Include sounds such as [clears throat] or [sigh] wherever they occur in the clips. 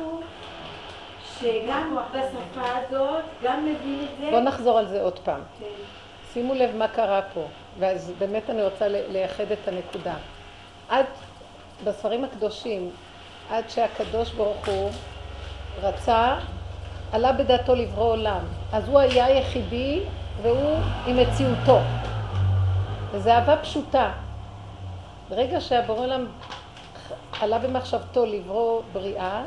מישהו שגם בשפה הזאת, גם מבין את זה. בוא נחזור על זה עוד פעם. כן. שימו לב מה קרה פה, ואז באמת אני רוצה לייחד את הנקודה. עד, בספרים הקדושים, עד שהקדוש ברוך הוא רצה, עלה בדעתו לברוא עולם. אז הוא היה יחידי והוא עם מציאותו. וזו אהבה פשוטה. ברגע שהבורא עולם עלה במחשבתו לברוא בריאה,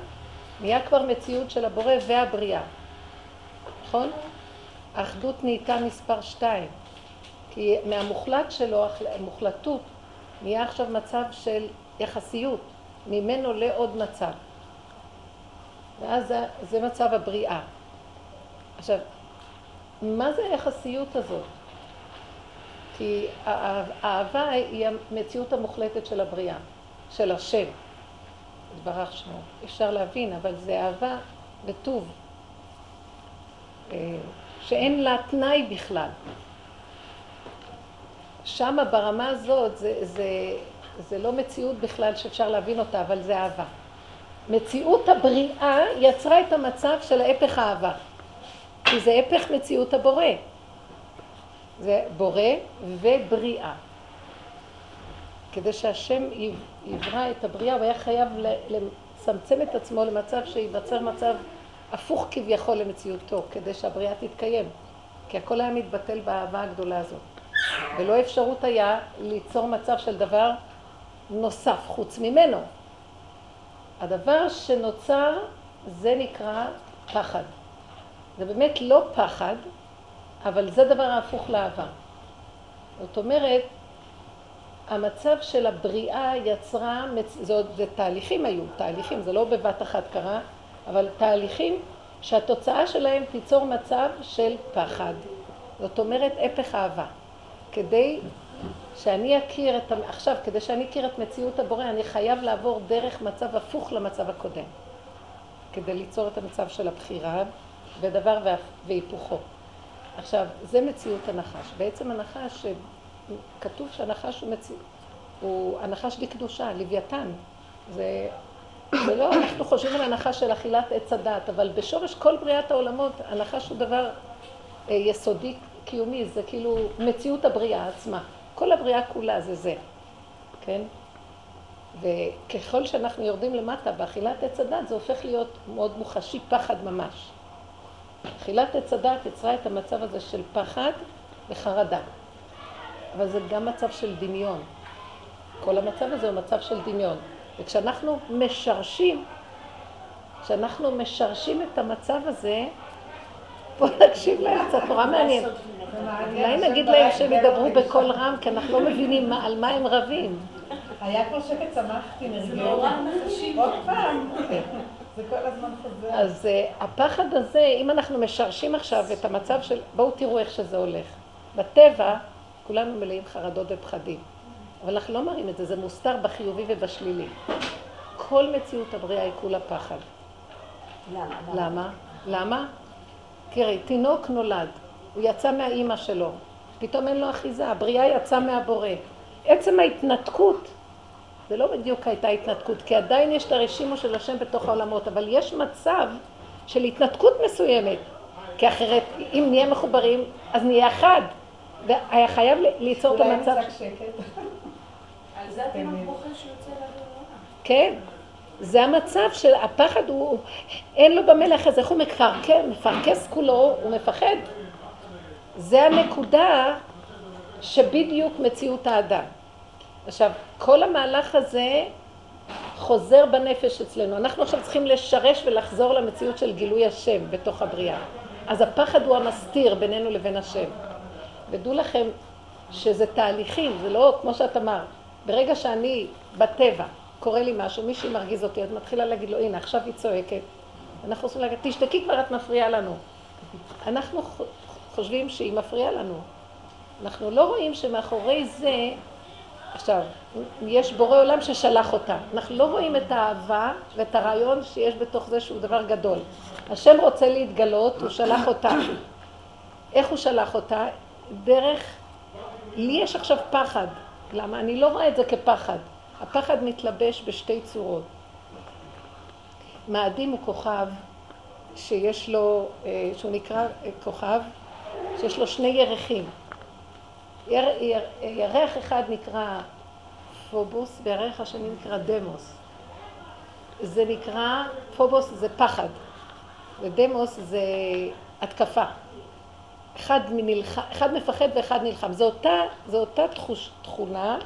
נהיה כבר מציאות של הבורא והבריאה. נכון? האחדות נהייתה מספר שתיים. כי מהמוחלט שלו, המוחלטות, נהיה עכשיו מצב של יחסיות. ממנו עולה עוד מצב. ואז זה, זה מצב הבריאה. עכשיו, מה זה היחסיות הזאת? כי האהבה היא המציאות המוחלטת של הבריאה, של השם. יתברך שמו. אפשר להבין, אבל זה אהבה וטוב, אה, שאין לה תנאי בכלל. שמה ברמה הזאת זה, זה, זה לא מציאות בכלל שאפשר להבין אותה, אבל זה אהבה. מציאות הבריאה יצרה את המצב של ההפך האהבה. כי זה הפך מציאות הבורא. זה בורא ובריאה. כדי שהשם יברא את הבריאה, הוא היה חייב לצמצם את עצמו למצב שייווצר מצב הפוך כביכול למציאותו, כדי שהבריאה תתקיים. כי הכל היה מתבטל באהבה הגדולה הזאת. ולא אפשרות היה ליצור מצב של דבר נוסף חוץ ממנו. הדבר שנוצר זה נקרא פחד. זה באמת לא פחד, אבל זה דבר ההפוך לאהבה. זאת אומרת, המצב של הבריאה יצרה, זה, זה תהליכים היו, תהליכים, זה לא בבת אחת קרה, אבל תהליכים שהתוצאה שלהם תיצור מצב של פחד. זאת אומרת, הפך אהבה. כדי שאני אכיר את, עכשיו, כדי שאני אכיר את מציאות הבורא, אני חייב לעבור דרך מצב הפוך למצב הקודם. כדי ליצור את המצב של הבחירה ודבר והיפוכו. עכשיו, זה מציאות הנחש. בעצם הנחש, כתוב שהנחש הוא מציאות, הוא הנחש לקדושה, לוויתן. זה, זה לא, אנחנו חושבים על הנחש של אכילת עץ הדת, אבל בשורש כל בריאת העולמות, הנחש הוא דבר אה, יסודי קיומי, זה כאילו מציאות הבריאה עצמה. כל הבריאה כולה זה זה, כן? וככל שאנחנו יורדים למטה באכילת עץ הדת, זה הופך להיות מאוד מוחשי, פחד ממש. אכילת עץ הדת יצרה את המצב הזה של פחד וחרדה. אבל זה גם מצב של דמיון. כל המצב הזה הוא מצב של דמיון. וכשאנחנו משרשים, כשאנחנו משרשים את המצב הזה, בואו נקשיב להם קצת, נורא מעניין. אולי נגיד להם שהם ידברו בקול רם, כי אנחנו לא מבינים על מה הם רבים. היה כבר שקט, שמחתי, נרגעו. עוד פעם. זה כל הזמן חוזר. אז uh, הפחד הזה, אם אנחנו משרשים עכשיו את המצב של... בואו תראו איך שזה הולך. בטבע, כולנו מלאים חרדות ופחדים. אבל אנחנו לא מראים את זה, זה מוסתר בחיובי ובשלילי. כל מציאות הבריאה היא כולה פחד. למה? למה? למה? תראי, תינוק נולד, הוא יצא מהאימא שלו, פתאום אין לו אחיזה, הבריאה יצאה מהבורא. עצם ההתנתקות זה לא בדיוק הייתה התנתקות, כי עדיין יש את הרשימו של השם בתוך העולמות, אבל יש מצב של התנתקות מסוימת, כי אחרת, אם נהיה מחוברים, אז נהיה אחד. והיה חייב ליצור את המצב... אולי נצעק שקט. על זה התינוק בוכה שיוצא לעבודה. כן. זה המצב של הפחד, הוא, אין לו במלך הזה, איך הוא מקרקר, מפרקס כולו, הוא מפחד. זה הנקודה שבדיוק מציאות האדם. עכשיו, כל המהלך הזה חוזר בנפש אצלנו. אנחנו עכשיו צריכים לשרש ולחזור למציאות של גילוי השם בתוך הבריאה. אז הפחד הוא המסתיר בינינו לבין השם. ודעו לכם שזה תהליכים, זה לא כמו שאת אמרת. ברגע שאני בטבע, קורה לי משהו, מישהי מרגיז אותי, את מתחילה להגיד לו, הנה, עכשיו היא צועקת. אנחנו רוצים להגיד, תשתקי כבר, את מפריעה לנו. אנחנו חושבים שהיא מפריעה לנו. אנחנו לא רואים שמאחורי זה עכשיו, יש בורא עולם ששלח אותה. אנחנו לא רואים את האהבה ואת הרעיון שיש בתוך זה שהוא דבר גדול. השם רוצה להתגלות, הוא שלח אותה. איך הוא שלח אותה? דרך... לי יש עכשיו פחד. למה? אני לא רואה את זה כפחד. הפחד מתלבש בשתי צורות. מאדים הוא כוכב שיש לו, אה, שהוא נקרא אה, כוכב, שיש לו שני ירחים. יר, יר, ירח אחד נקרא פובוס והירח השני נקרא דמוס. זה נקרא, פובוס זה פחד ודמוס זה התקפה. אחד, מנלח... אחד מפחד ואחד נלחם. זו אותה, זו אותה תחוש, תכונה,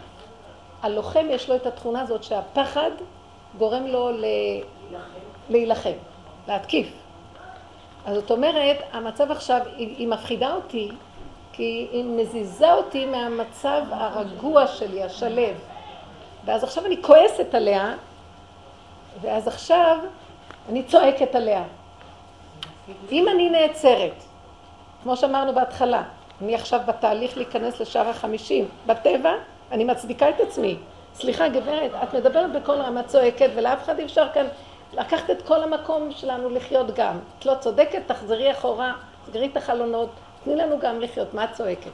הלוחם יש לו את התכונה הזאת שהפחד גורם לו ל... להילחם, להתקיף. אז זאת אומרת, המצב עכשיו, היא, היא מפחידה אותי, כי היא מזיזה אותי מהמצב הרגוע שלי, השלב. ואז עכשיו אני כועסת עליה, ואז עכשיו אני צועקת עליה. אם אני נעצרת, כמו שאמרנו בהתחלה, אני עכשיו בתהליך להיכנס לשער החמישים, בטבע אני מצדיקה את עצמי. סליחה גברת, את מדברת בכל רמה צועקת ולאף אחד אי אפשר כאן לקחת את כל המקום שלנו לחיות גם. את לא צודקת, תחזרי אחורה, סגרי את החלונות, תני לנו גם לחיות, מה את צועקת?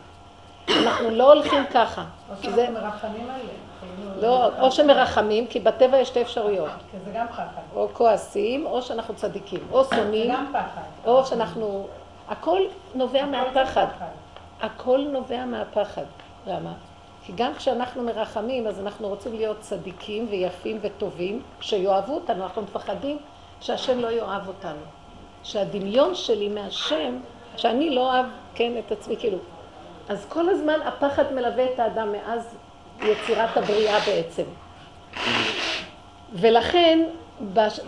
אנחנו לא הולכים ככה. או שאנחנו מרחמים עליהם. לא, או שמרחמים, כי בטבע יש שתי אפשרויות. כי זה גם פחד. או כועסים, או שאנחנו צדיקים. או זה שונאים, גם פחד. או שאנחנו... הכל נובע מהפחד. פחד. הכל נובע מהפחד. למה? כי גם כשאנחנו מרחמים, אז אנחנו רוצים להיות צדיקים ויפים וטובים, שיאהבו אותנו, אנחנו מפחדים שהשם לא יאהב אותנו. שהדמיון שלי מהשם, שאני לא אוהב, כן, את עצמי, כאילו. אז כל הזמן הפחד מלווה את האדם מאז יצירת הבריאה בעצם. ולכן,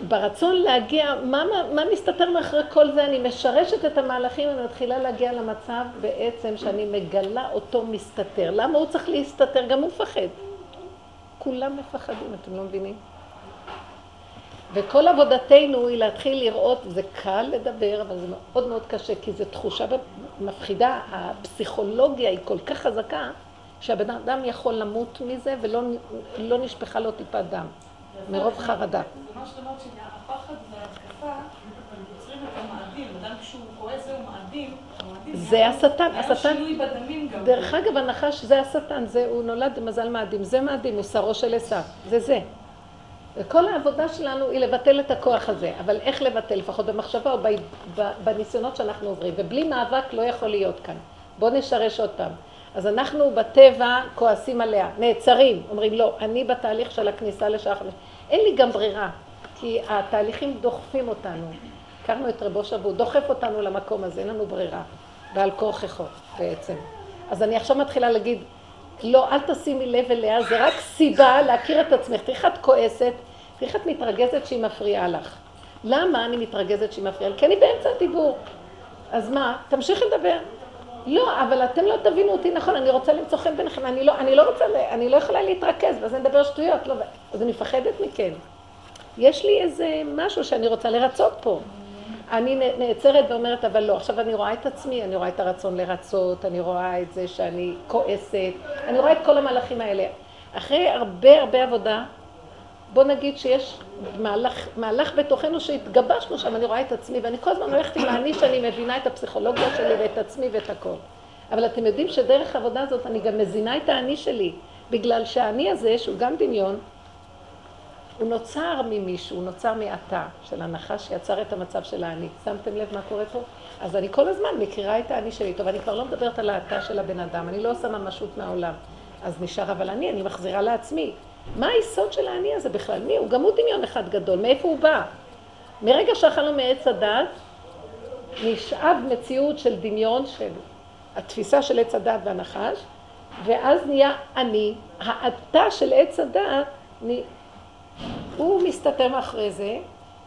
ברצון להגיע, מה, מה, מה מסתתר מאחורי כל זה? אני משרשת את המהלכים ואני מתחילה להגיע למצב בעצם שאני מגלה אותו מסתתר. למה הוא צריך להסתתר? גם הוא מפחד. כולם מפחדים, אתם לא מבינים? וכל עבודתנו היא להתחיל לראות, זה קל לדבר, אבל זה מאוד מאוד קשה, כי זו תחושה מפחידה, הפסיכולוגיה היא כל כך חזקה, שהבן אדם יכול למות מזה ולא לא נשפכה לו טיפת דם, מרוב חרדה. זה מה שאת שהפחד וההתקפה יוצרים את המאדים, אדם כשהוא כועס זהו מאדים, זה השטן, השטן. דרך אגב, הנחש זה השטן, זה, הוא נולד במזל מאדים, זה מאדים, הוא שרו של עשיו, זה זה. וכל העבודה שלנו היא לבטל את הכוח הזה, אבל איך לבטל, לפחות במחשבה או בניסיונות שאנחנו עוברים, ובלי מאבק לא יכול להיות כאן. בואו נשרש עוד פעם. אז אנחנו בטבע כועסים עליה, נעצרים, אומרים לא, אני בתהליך של הכניסה לשעה חמש, אין לי גם ברירה, כי התהליכים דוחפים אותנו. הכרנו את רבו שבו, דוחף אותנו למקום הזה, אין לנו ברירה, ועל כורחכו בעצם. אז אני עכשיו מתחילה להגיד, לא, אל תשימי לב אליה, זה רק סיבה להכיר את עצמך. תראי איך את כועסת, תראי איך את מתרגזת שהיא מפריעה לך. למה אני מתרגזת שהיא מפריעה לי? כי אני באמצע הדיבור. אז מה? תמשיכי לדבר. לא, אבל אתם לא תבינו אותי נכון, אני רוצה למצוא חן ביניכם, אני לא, אני לא רוצה, אני לא יכולה להתרכז, ואז אני מדבר שטויות, לא, אז אני מפחדת מכם. יש לי איזה משהו שאני רוצה לרצות פה. אני נעצרת ואומרת, אבל לא, עכשיו אני רואה את עצמי, אני רואה את הרצון לרצות, אני רואה את זה שאני כועסת, אני רואה את כל המהלכים האלה. אחרי הרבה הרבה עבודה, בוא נגיד שיש מהלך, מהלך בתוכנו שהתגבשנו שם, אני רואה את עצמי, ואני כל הזמן הולכת עם האני שאני מבינה את הפסיכולוגיה שלי ואת עצמי ואת הכל. אבל אתם יודעים שדרך העבודה הזאת אני גם מזינה את האני שלי, בגלל שהאני הזה, שהוא גם דמיון, הוא נוצר ממישהו, הוא נוצר מעתה של הנחש שיצר את המצב של האני. שמתם לב מה קורה פה? אז אני כל הזמן מכירה את האני שלי. טוב, אני כבר לא מדברת על האתה של הבן אדם, אני לא עושה ממשות מהעולם. אז נשאר אבל אני, אני מחזירה לעצמי. מה היסוד של האני הזה בכלל? מי הוא? גם הוא דמיון אחד גדול. מאיפה הוא בא? מרגע שאכלנו מעץ הדת, נשאב מציאות של דמיון, של התפיסה של עץ הדת והנחש, ואז נהיה אני, האתה של עץ הדת, הוא מסתתר מאחורי זה,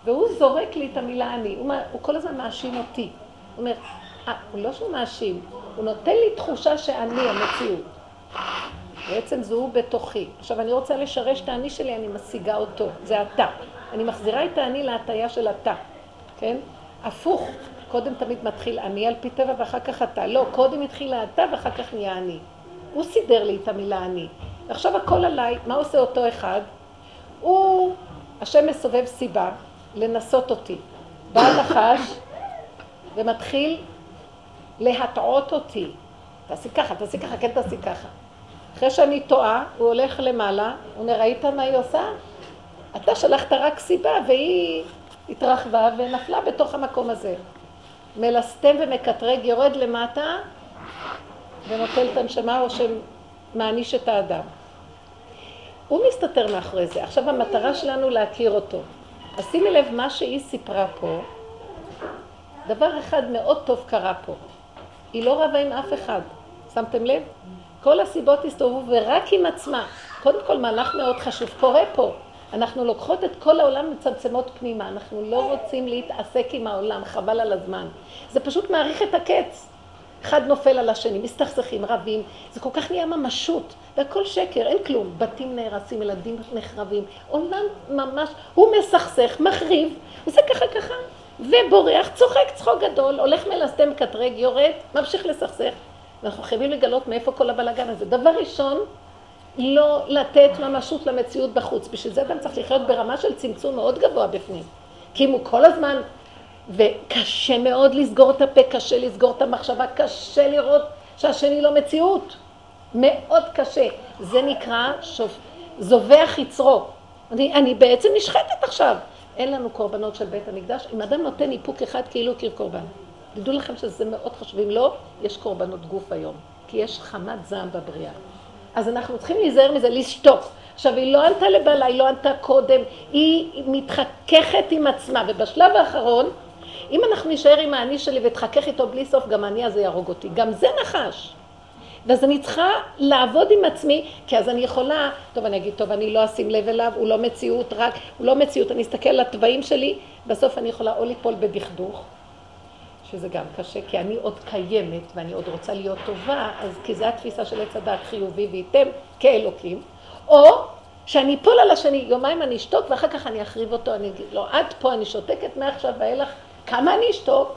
והוא זורק לי את המילה אני. הוא, הוא כל הזמן מאשים אותי. הוא אומר, אה, הוא לא שהוא מאשים, הוא נותן לי תחושה שאני המציאות. בעצם זה הוא בתוכי. עכשיו, אני רוצה לשרש את האני שלי, אני משיגה אותו. זה אתה. אני מחזירה את האני להטייה של אתה, כן? הפוך, קודם תמיד מתחיל אני על פי טבע ואחר כך אתה. לא, קודם התחיל האתה ואחר כך נהיה אני. הוא סידר לי את המילה אני. ועכשיו הכל עליי, מה עושה אותו אחד? הוא, השם מסובב סיבה לנסות אותי. בא הנחש ומתחיל להטעות אותי. תעשי ככה, תעשי ככה, כן תעשי ככה. אחרי שאני טועה, הוא הולך למעלה, הוא אומר, ראית מה היא עושה? אתה שלחת רק סיבה, והיא התרחבה ונפלה בתוך המקום הזה. מלסטם ומקטרג, יורד למטה ונוטל את הנשמה או שמעניש את האדם. הוא מסתתר מאחורי זה. עכשיו המטרה שלנו להכיר אותו. אז שימי לב, מה שהיא סיפרה פה, דבר אחד מאוד טוב קרה פה. היא לא רבה עם אף אחד. שמתם לב? כל הסיבות הסתובבו ורק עם עצמה. קודם כל מהלך מאוד חשוב קורה פה. אנחנו לוקחות את כל העולם מצמצמות פנימה, אנחנו לא רוצים להתעסק עם העולם, חבל על הזמן. זה פשוט מעריך את הקץ. אחד נופל על השני, מסתכסכים, רבים, זה כל כך נהיה ממשות, והכל שקר, אין כלום. בתים נהרסים, ילדים נחרבים, עולם ממש, הוא מסכסך, מחריב, עושה ככה ככה, ובורח, צוחק צחוק גדול, הולך מלסתם, קטרג, יורד, ממשיך לסכסך. ואנחנו חייבים לגלות מאיפה כל הבלאגן הזה. דבר ראשון, לא לתת ממשות למציאות בחוץ. בשביל זה אדם צריך לחיות ברמה של צמצום מאוד גבוה בפנים. כי אם הוא כל הזמן, וקשה מאוד לסגור את הפה, קשה לסגור את המחשבה, קשה לראות שהשני לא מציאות. מאוד קשה. זה נקרא שוב, זובח יצרו. אני, אני בעצם נשחטת עכשיו. אין לנו קורבנות של בית המקדש. אם אדם נותן איפוק אחד כאילו קיר קורבן. תדעו לכם שזה מאוד חשוב. אם לא, יש קורבנות גוף היום. כי יש חמת זעם בבריאה. אז אנחנו צריכים להיזהר מזה, לשתוק. עכשיו, היא לא ענתה לבעלה, היא לא ענתה קודם, היא מתחככת עם עצמה, ובשלב האחרון, אם אנחנו נשאר עם האני שלי ותחכך איתו בלי סוף, גם האני הזה יהרוג אותי. גם זה נחש. ואז אני צריכה לעבוד עם עצמי, כי אז אני יכולה, טוב, אני אגיד, טוב, אני לא אשים לב אליו, הוא לא מציאות, רק, הוא לא מציאות, אני אסתכל על התוואים שלי, בסוף אני יכולה או ליפול בדכדוך, שזה גם קשה, כי אני עוד קיימת ואני עוד רוצה להיות טובה, אז כי זו התפיסה של עץ הדת חיובי וייתם כאלוקים, או שאני אפול על השני, יומיים אני אשתוק ואחר כך אני אחריב אותו, אני אגיד לו, עד פה אני שותקת מעכשיו ואילך, כמה אני אשתוק?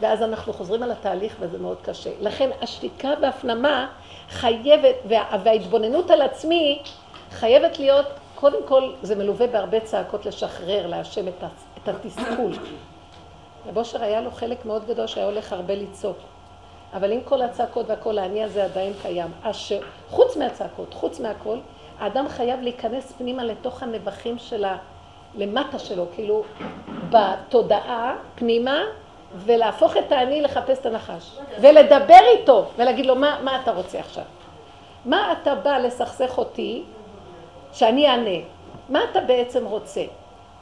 ואז אנחנו חוזרים על התהליך וזה מאוד קשה. לכן השתיקה והפנמה חייבת, וה, וההתבוננות על עצמי חייבת להיות, קודם כל זה מלווה בהרבה צעקות לשחרר, להשם את, את התסכול. רב אושר היה לו חלק מאוד גדול שהיה הולך הרבה לצעוק. אבל עם כל הצעקות והכל, האני הזה עדיין קיים. אשר, חוץ מהצעקות, חוץ מהכל, האדם חייב להיכנס פנימה לתוך הנבחים של למטה שלו, כאילו בתודעה, פנימה, ולהפוך את האני לחפש את הנחש. ולדבר איתו, ולהגיד לו, מה, מה אתה רוצה עכשיו? מה אתה בא לסכסך אותי שאני אענה? מה אתה בעצם רוצה?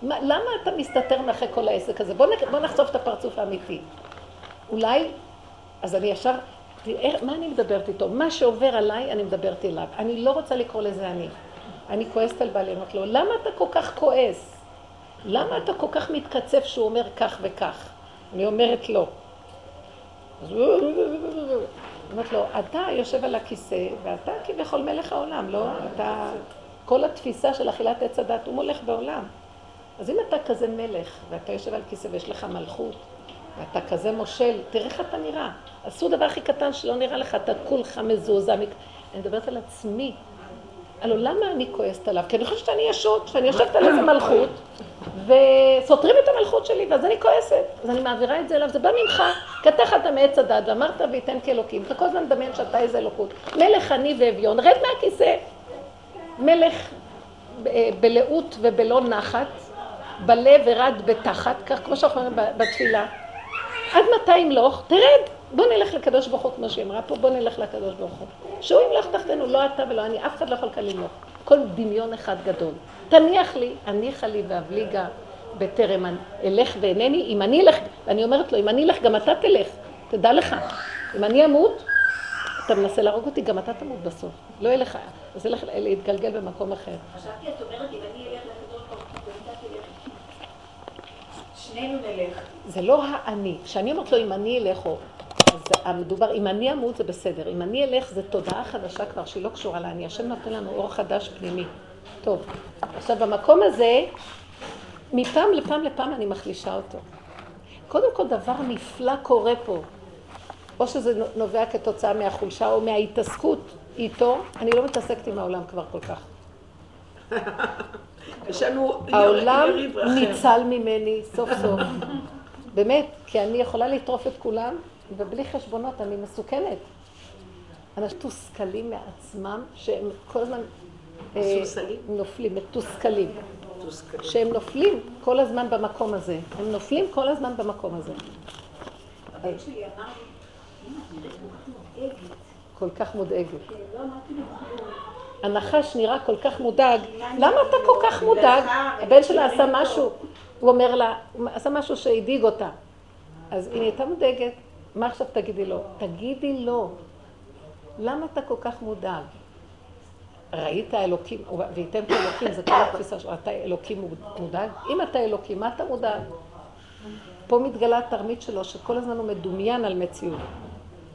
מה, למה אתה מסתתר מאחרי כל העסק הזה? בוא, בוא נחשוף את הפרצוף האמיתי. אולי, אז אני ישר, תראה, מה אני מדברת איתו? מה שעובר עליי, אני מדברת אליו. אני לא רוצה לקרוא לזה אני. אני כועסת על בעלי, אומרת לו, למה אתה כל כך כועס? למה אתה כל כך מתקצף שהוא אומר כך וכך? אני אומרת לו. אז. אומרת לו, אתה יושב על הכיסא, ואתה כביכול מלך העולם, לא? אתה... כל התפיסה של אכילת עץ הדת, הוא מולך בעולם. אז אם אתה כזה מלך, ואתה יושב על כיסא ויש לך מלכות, ואתה כזה מושל, תראה איך אתה נראה. עשו דבר הכי קטן שלא נראה לך, אתה כולך מזועזע. אני מדברת על עצמי. הלוא למה אני כועסת עליו? כי אני חושבת שאני ישות, שאני יושבת על איזה מלכות, וסותרים את המלכות שלי, ואז אני כועסת. אז אני מעבירה את זה אליו, זה בא ממך, כי אתה אכלת מעץ הדת, ואמרת ויתן כאלוקים, אתה כל הזמן מדמיין שאתה איזה אלוקות. מלך עני ואביון, רד מהכיסא. מלך בלאות ובלא נחת, בלב ורד בתחת, כך כמו שאנחנו אומרים בתפילה. עד מתי ימלוך? תרד. בוא נלך לקדוש ברוך הוא, כמו שהיא אמרה פה, בוא נלך לקדוש ברוך הוא. שהוא ימלוך תחתנו, לא אתה ולא אני, אף אחד לא יכול כאן למלוך. כל דמיון אחד גדול. תניח לי, הניחה לי ואבליגה בטרם אלך ואינני, אם אני אלך, ואני אומרת לו, אם אני אלך, גם אתה תלך, תדע לך. אם אני אמות, אתה מנסה להרוג אותי, גם אתה תמות בסוף. לא יהיה לך, אז ילך להתגלגל במקום אחר. חשבתי, את אומרת, אם אני אלך לקדוש ברוך הוא, תלך. שנינו נלך. זה לא האני. כשאני אומרת לו, אם אני אלך, או... אז המדובר, אם אני אמות זה בסדר. אם אני אלך, זו תודעה חדשה כבר, שהיא לא קשורה לאני. השם נותן לנו אור חדש פנימי. טוב, עכשיו במקום הזה, מפעם לפעם לפעם אני מחלישה אותו. קודם כל דבר נפלא קורה פה. או שזה נובע כתוצאה מהחולשה או מההתעסקות איתו, אני לא מתעסקת עם העולם כבר כל כך. [laughs] יש לנו העולם. ניצל ממני סוף סוף. באמת, כי אני יכולה לטרוף את כולם, ובלי חשבונות אני מסוכנת. אנשים מתוסכלים מעצמם, שהם כל הזמן אה? נופלים, מתוסכלים. שהם נופלים כל הזמן במקום הזה. הם נופלים כל הזמן במקום הזה. כל כך מודאגת. כן, לא. הנחש נראה כל כך מודאג, למה אתה כל כך מודאג? הבן שלה עשה משהו, הוא אומר לה, עשה משהו שהדאיג אותה. אז היא נהייתה מודאגת, מה עכשיו תגידי לו? תגידי לו, למה אתה כל כך מודאג? ראית אלוקים, וייתם כאלוקים, זה כל התפיסה שלו, אתה אלוקים מודאג? אם אתה אלוקים, מה אתה מודאג? פה מתגלה התרמית שלו, שכל הזמן הוא מדומיין על מציאות.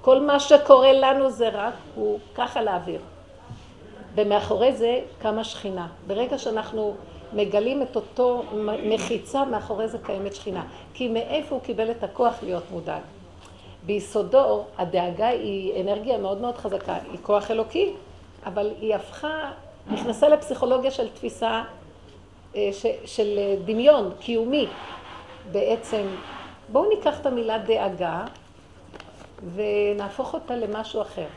כל מה שקורה לנו זה רק, הוא ככה לאוויר. ומאחורי זה קמה שכינה. ברגע שאנחנו מגלים את אותו מחיצה, מאחורי זה קיימת שכינה. כי מאיפה הוא קיבל את הכוח להיות מודאג? ביסודו הדאגה היא אנרגיה מאוד מאוד חזקה, היא כוח אלוקי, אבל היא הפכה, נכנסה לפסיכולוגיה של תפיסה אה, ש, של דמיון קיומי. בעצם, בואו ניקח את המילה דאגה ונהפוך אותה למשהו אחר.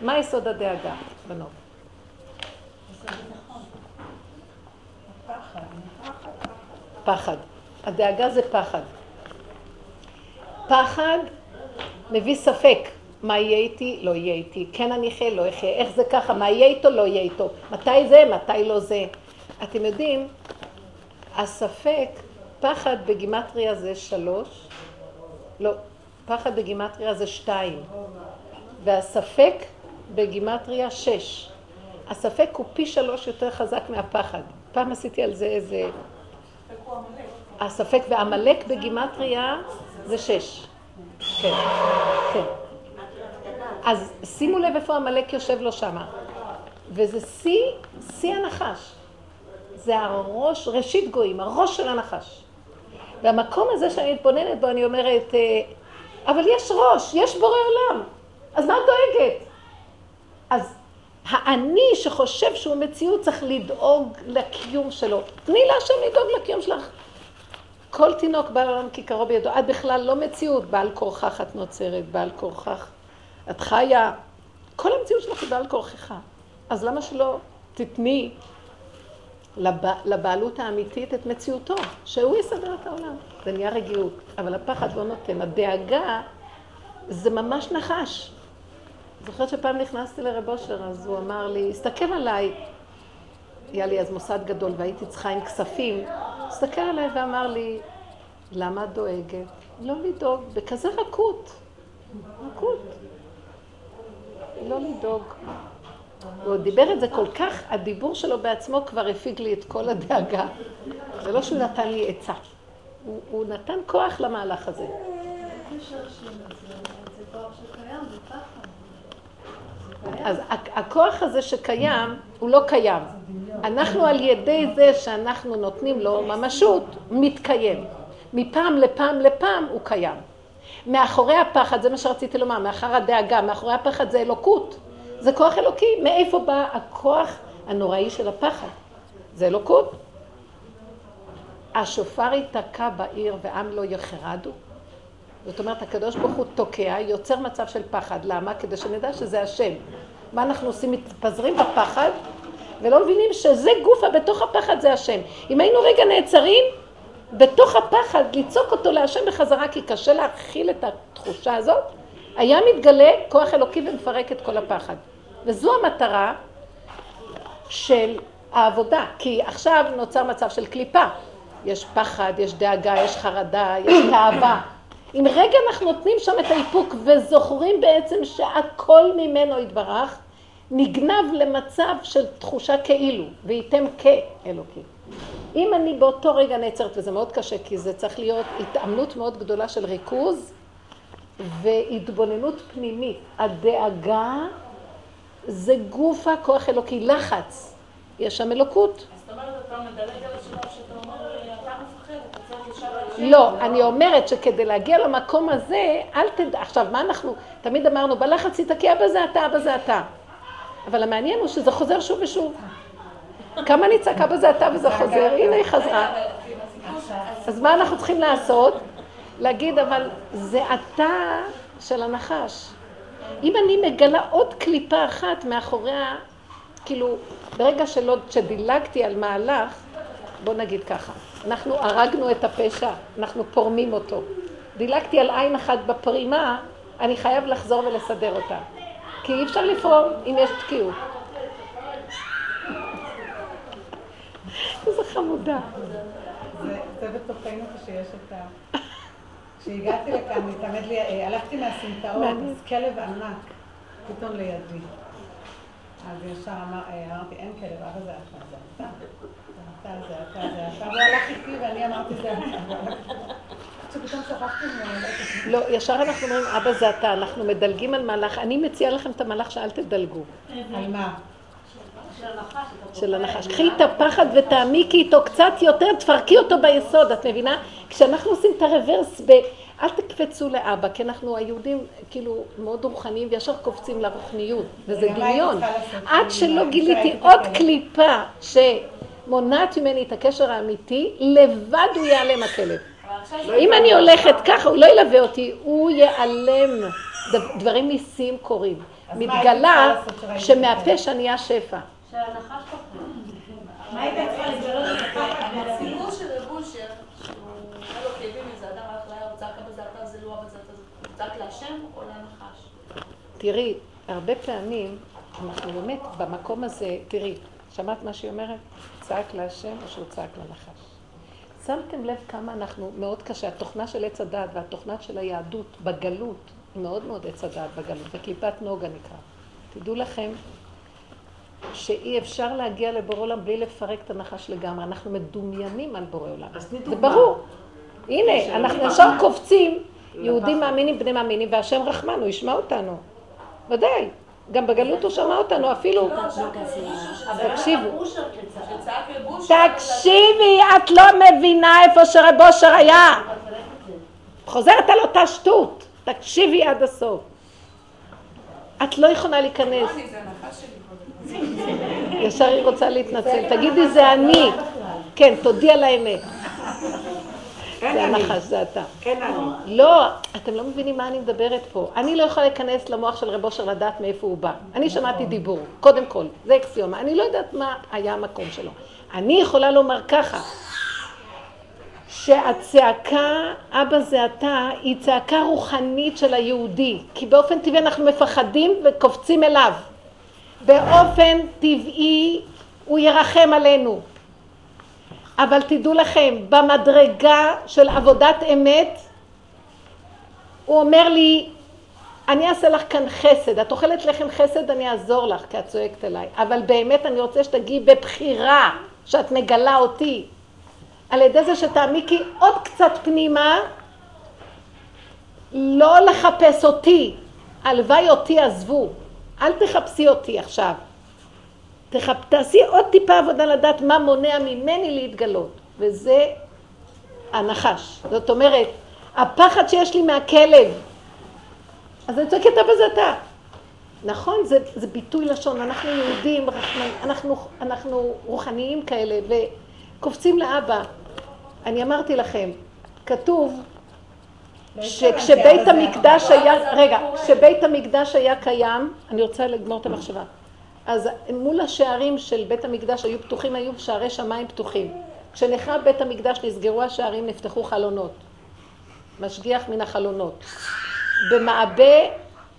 מה יסוד הדאגה, בנות? פחד. הדאגה זה פחד. פחד מביא ספק. מה יהיה איתי? לא יהיה איתי. כן אני אחיה? לא אחיה. איך זה ככה? מה יהיה איתו? לא יהיה איתו. מתי זה? מתי לא זה. אתם יודעים, הספק, פחד בגימטריה זה שלוש, לא, פחד בגימטריה זה שתיים, והספק בגימטריה שש. הספק הוא פי שלוש יותר חזק מהפחד. פעם עשיתי על זה איזה... הספק ועמלק בגימטריה זה שש. כן, כן. אז שימו לב איפה עמלק יושב לו שמה. וזה שיא, שיא הנחש. זה הראש, ראשית גויים, הראש של הנחש. והמקום הזה שאני מתבוננת בו, אני אומרת, אה, אבל יש ראש, יש בורא עולם, אז מה את דואגת? אז האני שחושב שהוא מציאות צריך לדאוג לקיום שלו. תני להשם לדאוג לקיום שלך. כל תינוק בא לעולם כיכרו בידו. את בכלל לא מציאות, בעל כורכך את נוצרת, בעל כורכך את חיה. כל המציאות שלך היא בעל כורכך. אז למה שלא תתני לבע... לבעלות האמיתית את מציאותו, שהוא יסדר את העולם. זה נהיה רגיעות, אבל הפחד לא נותן. הדאגה זה ממש נחש. זוכרת שפעם נכנסתי לרב אושר, אז הוא אמר לי, הסתכל עליי. היה לי אז מוסד גדול והייתי צריכה עם כספים. הסתכל עליי ואמר לי, למה את דואגת? לא לדאוג, בכזה רכות. רכות. לא לדאוג. הוא דיבר את זה כל כך, הדיבור שלו בעצמו כבר הפיג לי את כל הדאגה. זה לא שהוא נתן לי עצה. הוא, הוא נתן כוח למהלך הזה. אז הכוח הזה שקיים, הוא לא קיים. אנחנו על ידי זה שאנחנו נותנים לו ממשות, מתקיים. מפעם לפעם לפעם הוא קיים. מאחורי הפחד, זה מה שרציתי לומר, מאחר הדאגה, מאחורי הפחד זה אלוקות. זה כוח אלוקי. מאיפה בא הכוח הנוראי של הפחד? זה אלוקות. השופר ייתקע בעיר ועם לא יחרדו. זאת אומרת, הקדוש ברוך הוא תוקע, יוצר מצב של פחד. למה? כדי שנדע שזה השם. מה אנחנו עושים? מתפזרים בפחד, ולא מבינים שזה גופה, בתוך הפחד זה השם. אם היינו רגע נעצרים, בתוך הפחד, לצעוק אותו להשם בחזרה, כי קשה להכיל את התחושה הזאת, היה מתגלה כוח אלוקי ומפרק את כל הפחד. וזו המטרה של העבודה, כי עכשיו נוצר מצב של קליפה. יש פחד, יש דאגה, יש חרדה, יש תאווה. אם רגע אנחנו נותנים שם את האיפוק וזוכרים בעצם שהכל ממנו יתברך, נגנב למצב של תחושה כאילו, וייתם כאלוקי. אם אני באותו רגע נעצרת, וזה מאוד קשה, כי זה צריך להיות התאמנות מאוד גדולה של ריכוז והתבוננות פנימית. הדאגה זה גוף הכוח אלוקי, לחץ. יש שם אלוקות. אז זאת אומרת, אתה מדלג על השלב שאתה אומר, אתה מפחד, אתה צריך ישר על לא, אני אומרת שכדי להגיע למקום הזה, אל תדע, עכשיו, מה אנחנו, תמיד אמרנו, בלחץ תתקע בזה אתה, בזה אתה. אבל המעניין הוא שזה חוזר שוב ושוב. כמה אני צעקה בזה אתה וזה חוזר, הנה היא חזרה. אז מה אנחנו צריכים לעשות? להגיד, אבל זה אתה של הנחש. אם אני מגלה עוד קליפה אחת מאחוריה, כאילו, ברגע שלא, שדילגתי על מהלך, בוא נגיד ככה, אנחנו הרגנו את הפשע, אנחנו פורמים אותו. דילגתי על עין אחת בפרימה, אני חייב לחזור ולסדר אותה. כי אי אפשר לפרום אם יש תקיעות. איזה חמודה. זה בתוכנו כשיש את ה... כשהגעתי לכאן, התעמד לי, אה, הלכתי מהסמטאות, אז כלב ענק, פתאום לידי. אז ישר אה, אמרתי, אין כלב, אבא זה זה אתה. זה אתה, זה אתה, זה אתה. והוא הלך איתי ואני אמרתי, זה אתה. שפתאום שכחתי ממנו. לא, ישר אנחנו אומרים, אבא זה אתה, אנחנו מדלגים על מהלך. אני מציעה לכם את המהלך שאל תדלגו. על מה? של הנחש. קחי את הפחד ותעמיקי איתו קצת יותר, תפרקי אותו ביסוד, את מבינה? כשאנחנו עושים את הרוורס ב... אל תקפצו לאבא, כי אנחנו היהודים כאילו מאוד רוחניים וישר קופצים לרוחניות, וזה דמיון. עד שלא גיליתי עוד קליפה שמונעת ממני את הקשר האמיתי, לבד הוא ייעלם הכלב. אם אני הולכת ככה, הוא לא ילווה אותי, הוא ייעלם. דברים ניסים קורים. מתגלה שמהפשע נהיה שפע. של הנחש מה היית צריכה לגלות את הפחד הסיפור של רב אושר, שהוא היה לו כאבים מזה, אדם הלך ליער, הוא צעק אבא זה אתה, זה לא אבא זה אתה, הוא צעק להשם או לנחש? תראי, הרבה פעמים אנחנו באמת במקום הזה, תראי, שמעת מה שהיא אומרת? צעק להשם או שהוא צעק לנחש? שמתם לב כמה אנחנו, מאוד קשה, התוכנה של עץ הדת והתוכנה של היהדות בגלות, היא מאוד מאוד עץ הדת בגלות, בקליפת נוגה נקרא. תדעו לכם שאי אפשר להגיע לבורא עולם בלי לפרק את הנחש לגמרי. אנחנו מדומיינים על בורא עולם. זה ברור. הנה, אנחנו ישר קופצים, יהודים מאמינים, בני מאמינים, והשם רחמן, הוא ישמע אותנו. ודאי. גם בגלות הוא שמע אותנו, אפילו... תקשיבו. תקשיבי, את לא מבינה איפה שרב אושר היה. חוזרת על אותה שטות. תקשיבי עד הסוף. את לא יכולה להיכנס. ישר היא רוצה להתנצל. תגידי, זה אני. כן, תודי על האמת. זה הנחש, זה אתה. כן, אני. לא, אתם לא מבינים מה אני מדברת פה. אני לא יכולה להיכנס למוח של רב אושר לדעת מאיפה הוא בא. אני שמעתי דיבור, קודם כל, זה אקסיומה. אני לא יודעת מה היה המקום שלו. אני יכולה לומר ככה, שהצעקה, אבא זה אתה, היא צעקה רוחנית של היהודי. כי באופן טבעי אנחנו מפחדים וקופצים אליו. באופן טבעי הוא ירחם עלינו. אבל תדעו לכם, במדרגה של עבודת אמת, הוא אומר לי, אני אעשה לך כאן חסד, את אוכלת לחם חסד, אני אעזור לך, כי את צועקת אליי, אבל באמת אני רוצה שתגיעי בבחירה, שאת מגלה אותי, על ידי זה שתעמיקי עוד קצת פנימה, לא לחפש אותי, הלוואי אותי עזבו, אל תחפשי אותי עכשיו. תחפ... תעשי עוד טיפה עבודה לדעת מה מונע ממני להתגלות, וזה הנחש. זאת אומרת, הפחד שיש לי מהכלב, אז אני צועקת אבא זה אתה. נכון, זה, זה ביטוי לשון, אנחנו יהודים, אנחנו, אנחנו רוחניים כאלה, וקופצים לאבא. אני אמרתי לכם, כתוב שכשבית המקדש היה, רגע, כשבית המקדש היה קיים, אני רוצה לגמור את המחשבה. אז מול השערים של בית המקדש היו פתוחים, היו שערי שמיים פתוחים. כשנחרב בית המקדש נסגרו השערים, נפתחו חלונות. משגיח מן החלונות. במעבה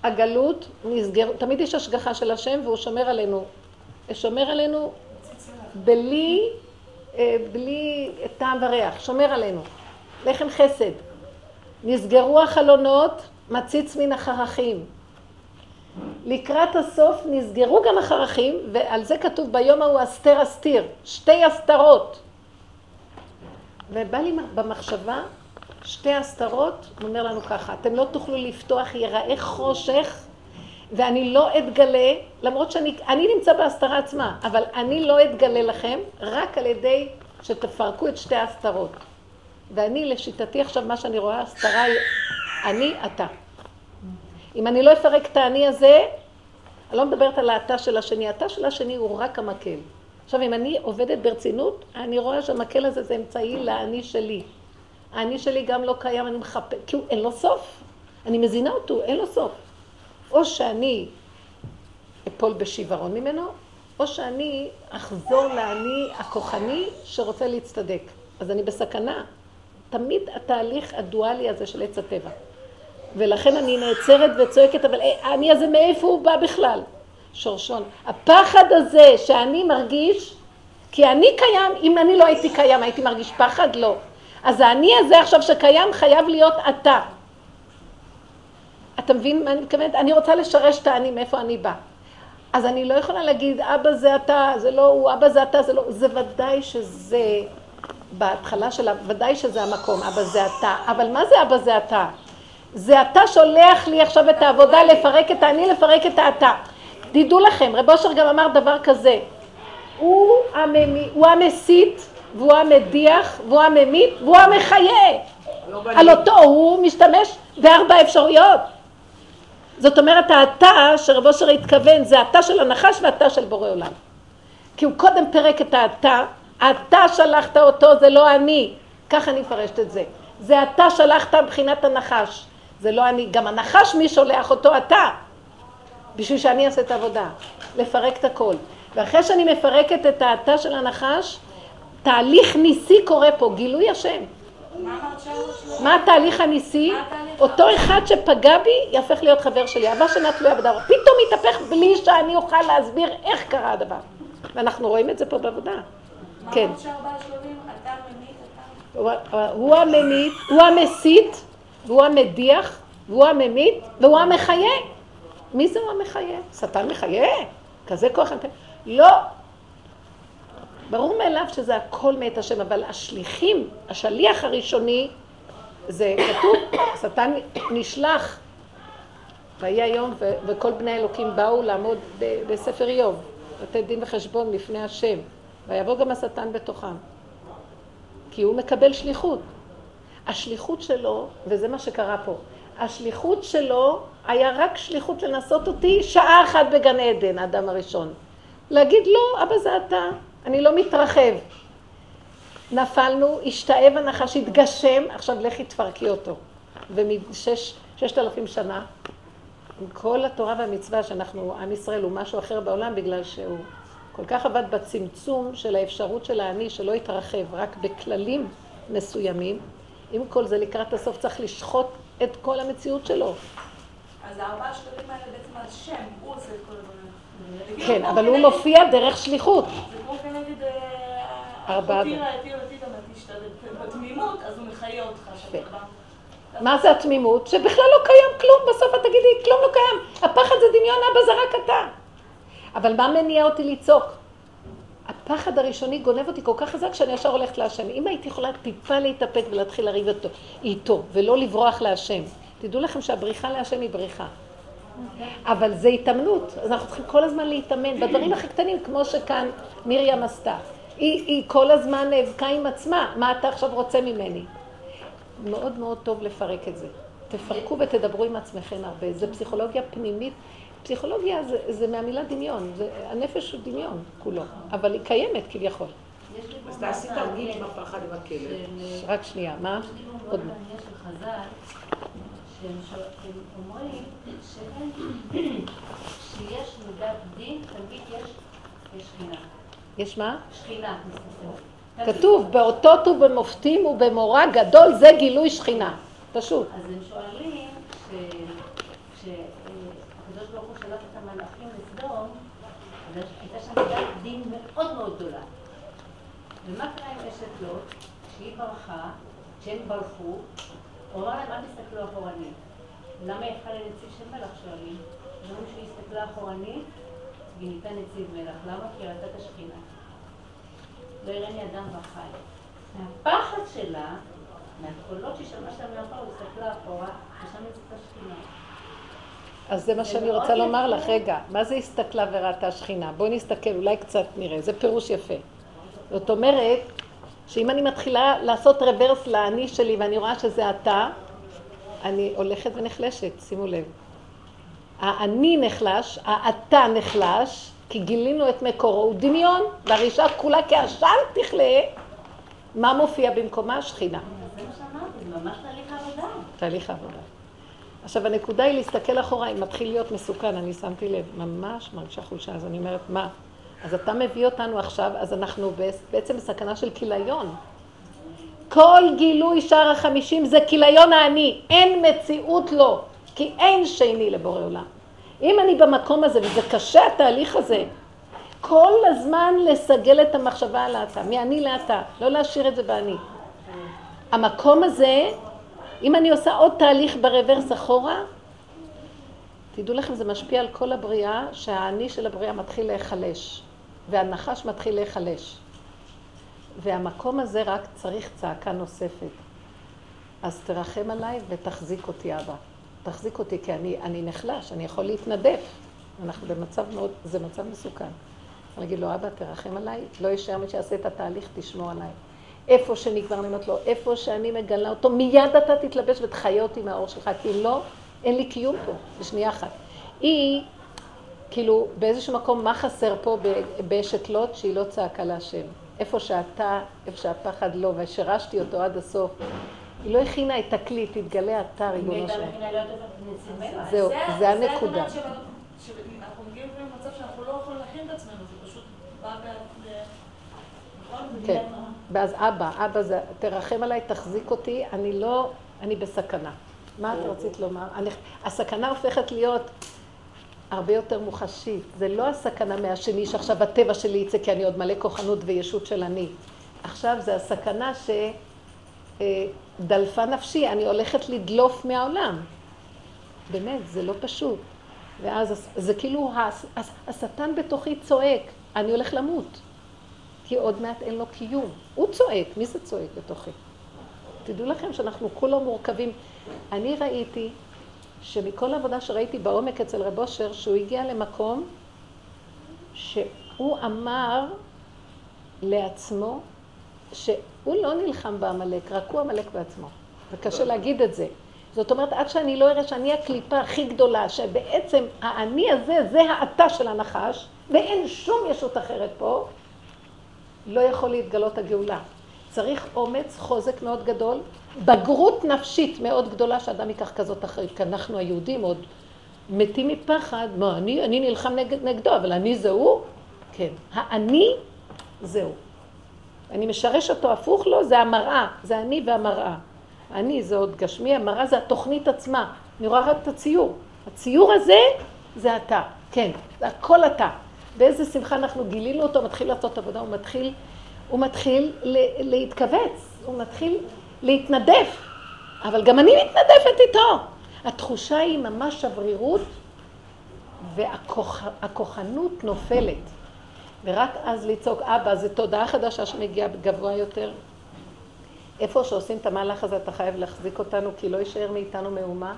הגלות נסגר, תמיד יש השגחה של השם והוא שומר עלינו. שומר עלינו בלי, אה, בלי טעם וריח, שומר עלינו. לחם חסד. נסגרו החלונות, מציץ מן החרכים. לקראת הסוף נסגרו גם החרכים, ועל זה כתוב ביום ההוא אסתר אסתיר, שתי הסתרות. ובא לי במחשבה, שתי הסתרות, הוא אומר לנו ככה, אתם לא תוכלו לפתוח, יראה חושך, ואני לא אתגלה, למרות שאני אני נמצא בהסתרה עצמה, אבל אני לא אתגלה לכם רק על ידי שתפרקו את שתי ההסתרות. ואני, לשיטתי עכשיו, מה שאני רואה, הסתרה היא אני, אתה. אם אני לא אפרק את האני הזה, אני לא מדברת על האתה של השני, האתה של השני הוא רק המקל. עכשיו, אם אני עובדת ברצינות, אני רואה שהמקל הזה זה אמצעי לאני שלי. האני שלי גם לא קיים, אני מחפש, כי הוא אין לו סוף. אני מזינה אותו, אין לו סוף. או שאני אפול בשיוורון ממנו, או שאני אחזור לאני הכוחני שרוצה להצטדק. אז אני בסכנה. תמיד התהליך הדואלי הזה של עץ הטבע. ולכן אני נעצרת וצועקת, אבל אה, האני הזה מאיפה הוא בא בכלל? שורשון. הפחד הזה שאני מרגיש, כי אני קיים, אם אני לא הייתי קיים, הייתי מרגיש פחד? לא. אז האני הזה עכשיו שקיים חייב להיות אתה. אתה מבין מה אני מתכוונת? אני רוצה לשרש את האני, מאיפה אני בא. אז אני לא יכולה להגיד, אבא זה אתה, זה לא הוא, אבא זה אתה, זה לא... זה ודאי שזה, בהתחלה שלה, ודאי שזה המקום, אבא זה אתה. אבל מה זה אבא זה אתה? זה אתה שולח לי עכשיו את העבודה לפרק את האני, לפרק את האתה. תדעו לכם, רב אושר גם אמר דבר כזה, הוא, הממי, הוא המסית, והוא המדיח, והוא הממית, והוא המחיה. על אותו הוא משתמש בארבע אפשרויות. זאת אומרת, האתה שרב אושר התכוון, זה האתה של הנחש והאתה של בורא עולם. כי הוא קודם פירק את האתה, אתה שלחת אותו, זה לא אני. ככה אני מפרשת את זה. זה אתה שלחת מבחינת הנחש. זה לא אני. גם הנחש, מי שולח אותו? אתה. בשביל שאני אעשה את העבודה. לפרק את הכל. ואחרי שאני מפרקת את האתה של הנחש, תהליך ניסי קורה פה, גילוי השם. מה התהליך הניסי? אותו אחד שפגע בי יהפך להיות חבר שלי. אהבה שאינה תלויה בדבר. פתאום יתהפך בלי שאני אוכל להסביר איך קרה הדבר. ואנחנו רואים את זה פה בעבודה. כן. הוא הממית, הוא המסית, והוא המדיח, והוא הממית, והוא המחיה. מי זה הוא המחיה? שטן מחיה? כזה כוח? לא. ברור מאליו שזה הכל מאת השם, אבל השליחים, השליח הראשוני, זה כתוב, [coughs] השטן נשלח. ויהי היום, וכל בני האלוקים באו לעמוד בספר איוב, לתת דין וחשבון לפני השם, ויבוא גם השטן בתוכם. כי הוא מקבל שליחות. השליחות שלו, וזה מה שקרה פה, השליחות שלו היה רק שליחות לנסות אותי שעה אחת בגן עדן, האדם הראשון. להגיד לא, אבא זה אתה, אני לא מתרחב. נפלנו, השתאב הנחש, התגשם, עכשיו לכי תפרקי אותו. ומששת אלפים שנה, עם כל התורה והמצווה שאנחנו, עם ישראל הוא משהו אחר בעולם בגלל שהוא כל כך עבד בצמצום של האפשרות של האני שלא יתרחב, רק בכללים מסוימים. עם כל זה לקראת הסוף צריך לשחוט את כל המציאות שלו. אז הארבעה השלבים האלה בעצם על שם, הוא עושה את כל הדברים. כן, אבל הוא מופיע דרך שליחות. זה כמו כנגד אה, ארבעה. תשתדל. בתמימות, אז הוא מחיה אותך. מה זה התמימות? שבכלל לא קיים כלום, בסוף את תגידי, כלום לא קיים. הפחד זה דמיון, אבא זה רק אתה. אבל מה מניע אותי לצעוק? הפחד הראשוני גונב אותי כל כך חזק שאני ישר הולכת להשם. אם הייתי יכולה טיפה להתאפק ולהתחיל לריב אותו, איתו, ולא לברוח להשם. תדעו לכם שהבריחה להשם היא בריחה. אבל זה התאמנות, אז אנחנו צריכים כל הזמן להתאמן בדברים הכי קטנים, כמו שכאן מרים עשתה. היא, היא כל הזמן נאבקה עם עצמה, מה אתה עכשיו רוצה ממני? מאוד מאוד טוב לפרק את זה. תפרקו ותדברו עם עצמכם הרבה. זה פסיכולוגיה פנימית. פסיכולוגיה זה, זה מהמילה דמיון, זה, הנפש הוא דמיון כולו, אבל היא קיימת כביכול. אז תעשי תרגיל עם הפחד עם הכלב. רק שנייה, מה? עוד מעט. מעניין של חז"ל, שהם שואל- הם אומרים שאין, שיש מידת דין, תמיד יש יש שכינה. יש מה? שכינה. כתוב, באותות ובמופתים ובמורא גדול זה גילוי שכינה. פשוט. אז הם שואלים, כשהקדוש ברוך הוא שלח את המלאכים לסדום, מידת דין מאוד מאוד גדולה. ומה קרה עם אשת לוט? כשהיא ברחה, כשהם ברחו, הוא אמר להם, אל תסתכלו אחורנית. למה היא הפכה לנציב של מלך שואלים? אומרים שהיא הסתכלה אחורנית, נהייתה נציב מלך. למה? כי היא ראתה את השכינה. לא יראני אדם וחי. מהפחד שלה, מהקולות שהיא שמעה שם מאחור, הסתכלה אחורה, ושם יצאת השכינה. אז זה מה שאני רוצה לומר. לך, רגע, מה זה הסתכלה וראתה שכינה? בואי נסתכל, אולי קצת נראה, זה פירוש יפה. זאת אומרת, שאם אני מתחילה לעשות רוורס לאני שלי ואני רואה שזה אתה, אני הולכת ונחלשת, שימו לב. האני נחלש, האתה נחלש, כי גילינו את מקורו, הוא דמיון, והרישה כולה כעשן תכלה, מה מופיע במקומה? השכינה. זה מה שאמרתי, ממש תהליך העבודה. תהליך העבודה. עכשיו הנקודה היא להסתכל אחורה, אם מתחיל להיות מסוכן, אני שמתי לב, ממש מרגישה חולשה, אז אני אומרת, מה? אז אתה מביא אותנו עכשיו, אז אנחנו בעצם בסכנה של כיליון. כל גילוי שער החמישים זה כיליון האני, אין מציאות לו, כי אין שני לבורא עולם. אם אני במקום הזה, וזה קשה התהליך הזה, כל הזמן לסגל את המחשבה על האתה, מאני לאתה, לא להשאיר את זה באני. המקום הזה, אם אני עושה עוד תהליך ברוורס אחורה, תדעו לכם, זה משפיע על כל הבריאה, שהאני של הבריאה מתחיל להיחלש, והנחש מתחיל להיחלש. והמקום הזה רק צריך צעקה נוספת. אז תרחם עליי ותחזיק אותי, אבא. תחזיק אותי, כי אני, אני נחלש, אני יכול להתנדף. אנחנו במצב מאוד, זה מצב מסוכן. אני אגיד לו, אבא, תרחם עליי, לא יישאר מי שיעשה את התהליך, תשמור עליי. איפה שנגמר, אני אומרת לו, איפה שאני מגלה אותו, מיד אתה תתלבש ותחיה אותי מהאור שלך, כי לא, אין לי קיום פה, בשנייה אחת. היא, כאילו, באיזשהו מקום, מה חסר פה באשת לוט שהיא לא צעקה להשם? איפה שאתה, איפה שהפחד לא, ושירשתי אותו עד הסוף. היא לא הכינה את הכלי, תתגלה אתה, ריבונו שלם. זהו, זה הנקודה. אנחנו מגיעים למצב שאנחנו לא יכולים להכין את עצמנו, זה פשוט בא? כן, ואז אבא, אבא זה, תרחם עליי, תחזיק אותי, אני לא, אני בסכנה. מה את רצית לומר? הסכנה הופכת להיות הרבה יותר מוחשית. זה לא הסכנה מהשני שעכשיו הטבע שלי יצא כי אני עוד מלא כוחנות וישות של אני. עכשיו זה הסכנה שדלפה נפשי, אני הולכת לדלוף מהעולם. באמת, זה לא פשוט. ואז זה כאילו, השטן בתוכי צועק, אני הולך למות. כי עוד מעט אין לו קיום. הוא צועק, מי זה צועק בתוכי? תדעו לכם שאנחנו כולו מורכבים. אני ראיתי שמכל העבודה שראיתי בעומק אצל רב אושר, שהוא הגיע למקום שהוא אמר לעצמו שהוא לא נלחם בעמלק, רק הוא עמלק בעצמו. וקשה להגיד את זה. זאת אומרת, עד שאני לא אראה שאני הקליפה הכי גדולה, שבעצם האני הזה זה האתה של הנחש, ואין שום ישות אחרת פה, לא יכול להתגלות הגאולה. צריך אומץ, חוזק מאוד גדול, בגרות נפשית מאוד גדולה שאדם ייקח כזאת אחריות, כי אנחנו היהודים עוד מתים מפחד, מה, אני, אני נלחם נגד, נגדו, אבל אני זה הוא? כן. האני זהו. אני משרש אותו הפוך לו, זה המראה, זה אני והמראה. אני זה עוד גשמי, המראה זה התוכנית עצמה. אני רואה רק את הציור. הציור הזה זה אתה, כן, זה הכל אתה. באיזה שמחה אנחנו גילינו אותו, מתחיל לעשות עבודה, הוא מתחיל, הוא מתחיל להתכווץ, הוא מתחיל להתנדף, אבל גם אני מתנדפת איתו. התחושה היא ממש שברירות, והכוחנות נופלת. ורק אז לצעוק, אבא, זו תודעה חדשה שמגיעה גבוה יותר. איפה שעושים את המהלך הזה, אתה חייב להחזיק אותנו, כי לא יישאר מאיתנו מהומה.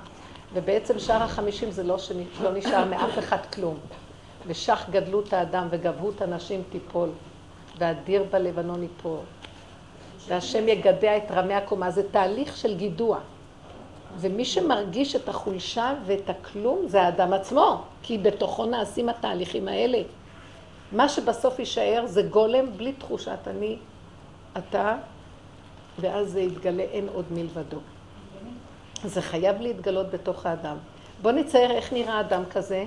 ובעצם שער החמישים זה לא שלא נשאר מאף אחד כלום. ושח גדלות האדם וגבהות הנשים תיפול, והדיר בלבנון ייפול. והשם יגדע את רמי הקומה. זה תהליך של גידוע. ומי שמרגיש את החולשה ואת הכלום זה האדם עצמו, כי בתוכו נעשים התהליכים האלה. מה שבסוף יישאר זה גולם בלי תחושת אני, אתה, ואז זה יתגלה, אין עוד מלבדו. זה חייב להתגלות בתוך האדם. בואו נצייר איך נראה אדם כזה.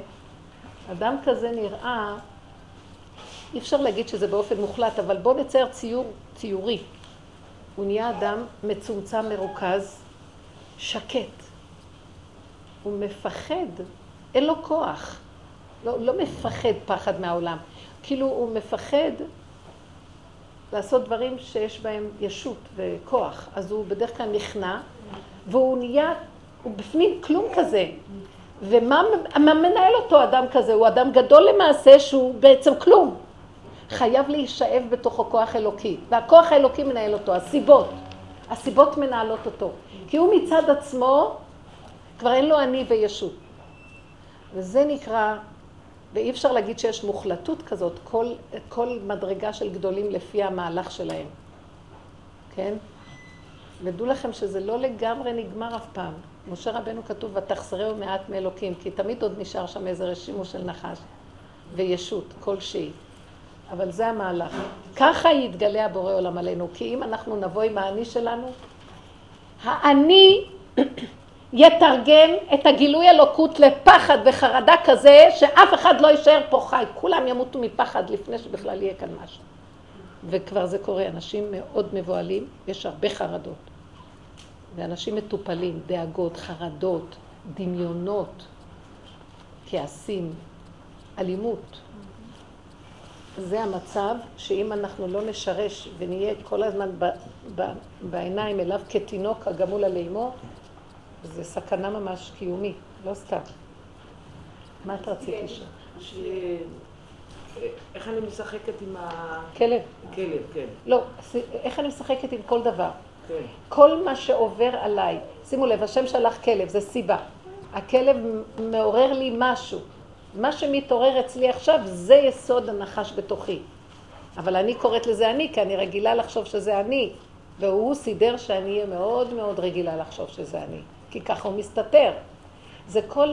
אדם כזה נראה, אי אפשר להגיד שזה באופן מוחלט, אבל בואו נצייר ציור ציורי. הוא נהיה אדם מצומצם, מרוכז, שקט. הוא מפחד, אין לו כוח. לא, לא מפחד פחד מהעולם. כאילו הוא מפחד לעשות דברים שיש בהם ישות וכוח. אז הוא בדרך כלל נכנע, והוא נהיה, הוא בפנים כלום כזה. ומה מנהל אותו אדם כזה? הוא אדם גדול למעשה שהוא בעצם כלום. חייב להישאב בתוכו כוח אלוקי, והכוח האלוקי מנהל אותו, הסיבות. הסיבות מנהלות אותו. כי הוא מצד עצמו, כבר אין לו אני וישות. וזה נקרא, ואי אפשר להגיד שיש מוחלטות כזאת, כל, כל מדרגה של גדולים לפי המהלך שלהם. כן? ודעו לכם שזה לא לגמרי נגמר אף פעם. משה רבנו כתוב, ותחסרהו מעט מאלוקים, כי תמיד עוד נשאר שם איזה רשימו של נחש וישות כלשהי. אבל זה המהלך. ככה יתגלה הבורא עולם עלינו, כי אם אנחנו נבוא עם האני שלנו, האני יתרגם את הגילוי אלוקות לפחד וחרדה כזה שאף אחד לא יישאר פה חי, כולם ימותו מפחד לפני שבכלל יהיה כאן משהו. וכבר זה קורה, אנשים מאוד מבוהלים, יש הרבה חרדות. ואנשים מטופלים, דאגות, חרדות, דמיונות, כעסים, אלימות. זה המצב שאם אנחנו לא נשרש ונהיה כל הזמן ב, ב, בעיניים אליו כתינוק הגמול על אימו, זה סכנה ממש קיומית, לא סתם. מה את רצית לשאול? ש- איך אני משחקת עם כלב. הכלב, כן, לא, איך אני משחקת עם כל דבר? כל מה שעובר עליי, שימו לב, השם שלח כלב, זה סיבה. הכלב מעורר לי משהו. מה שמתעורר אצלי עכשיו, זה יסוד הנחש בתוכי. אבל אני קוראת לזה אני, כי אני רגילה לחשוב שזה אני. והוא סידר שאני אהיה מאוד מאוד רגילה לחשוב שזה אני. כי ככה הוא מסתתר. זה כל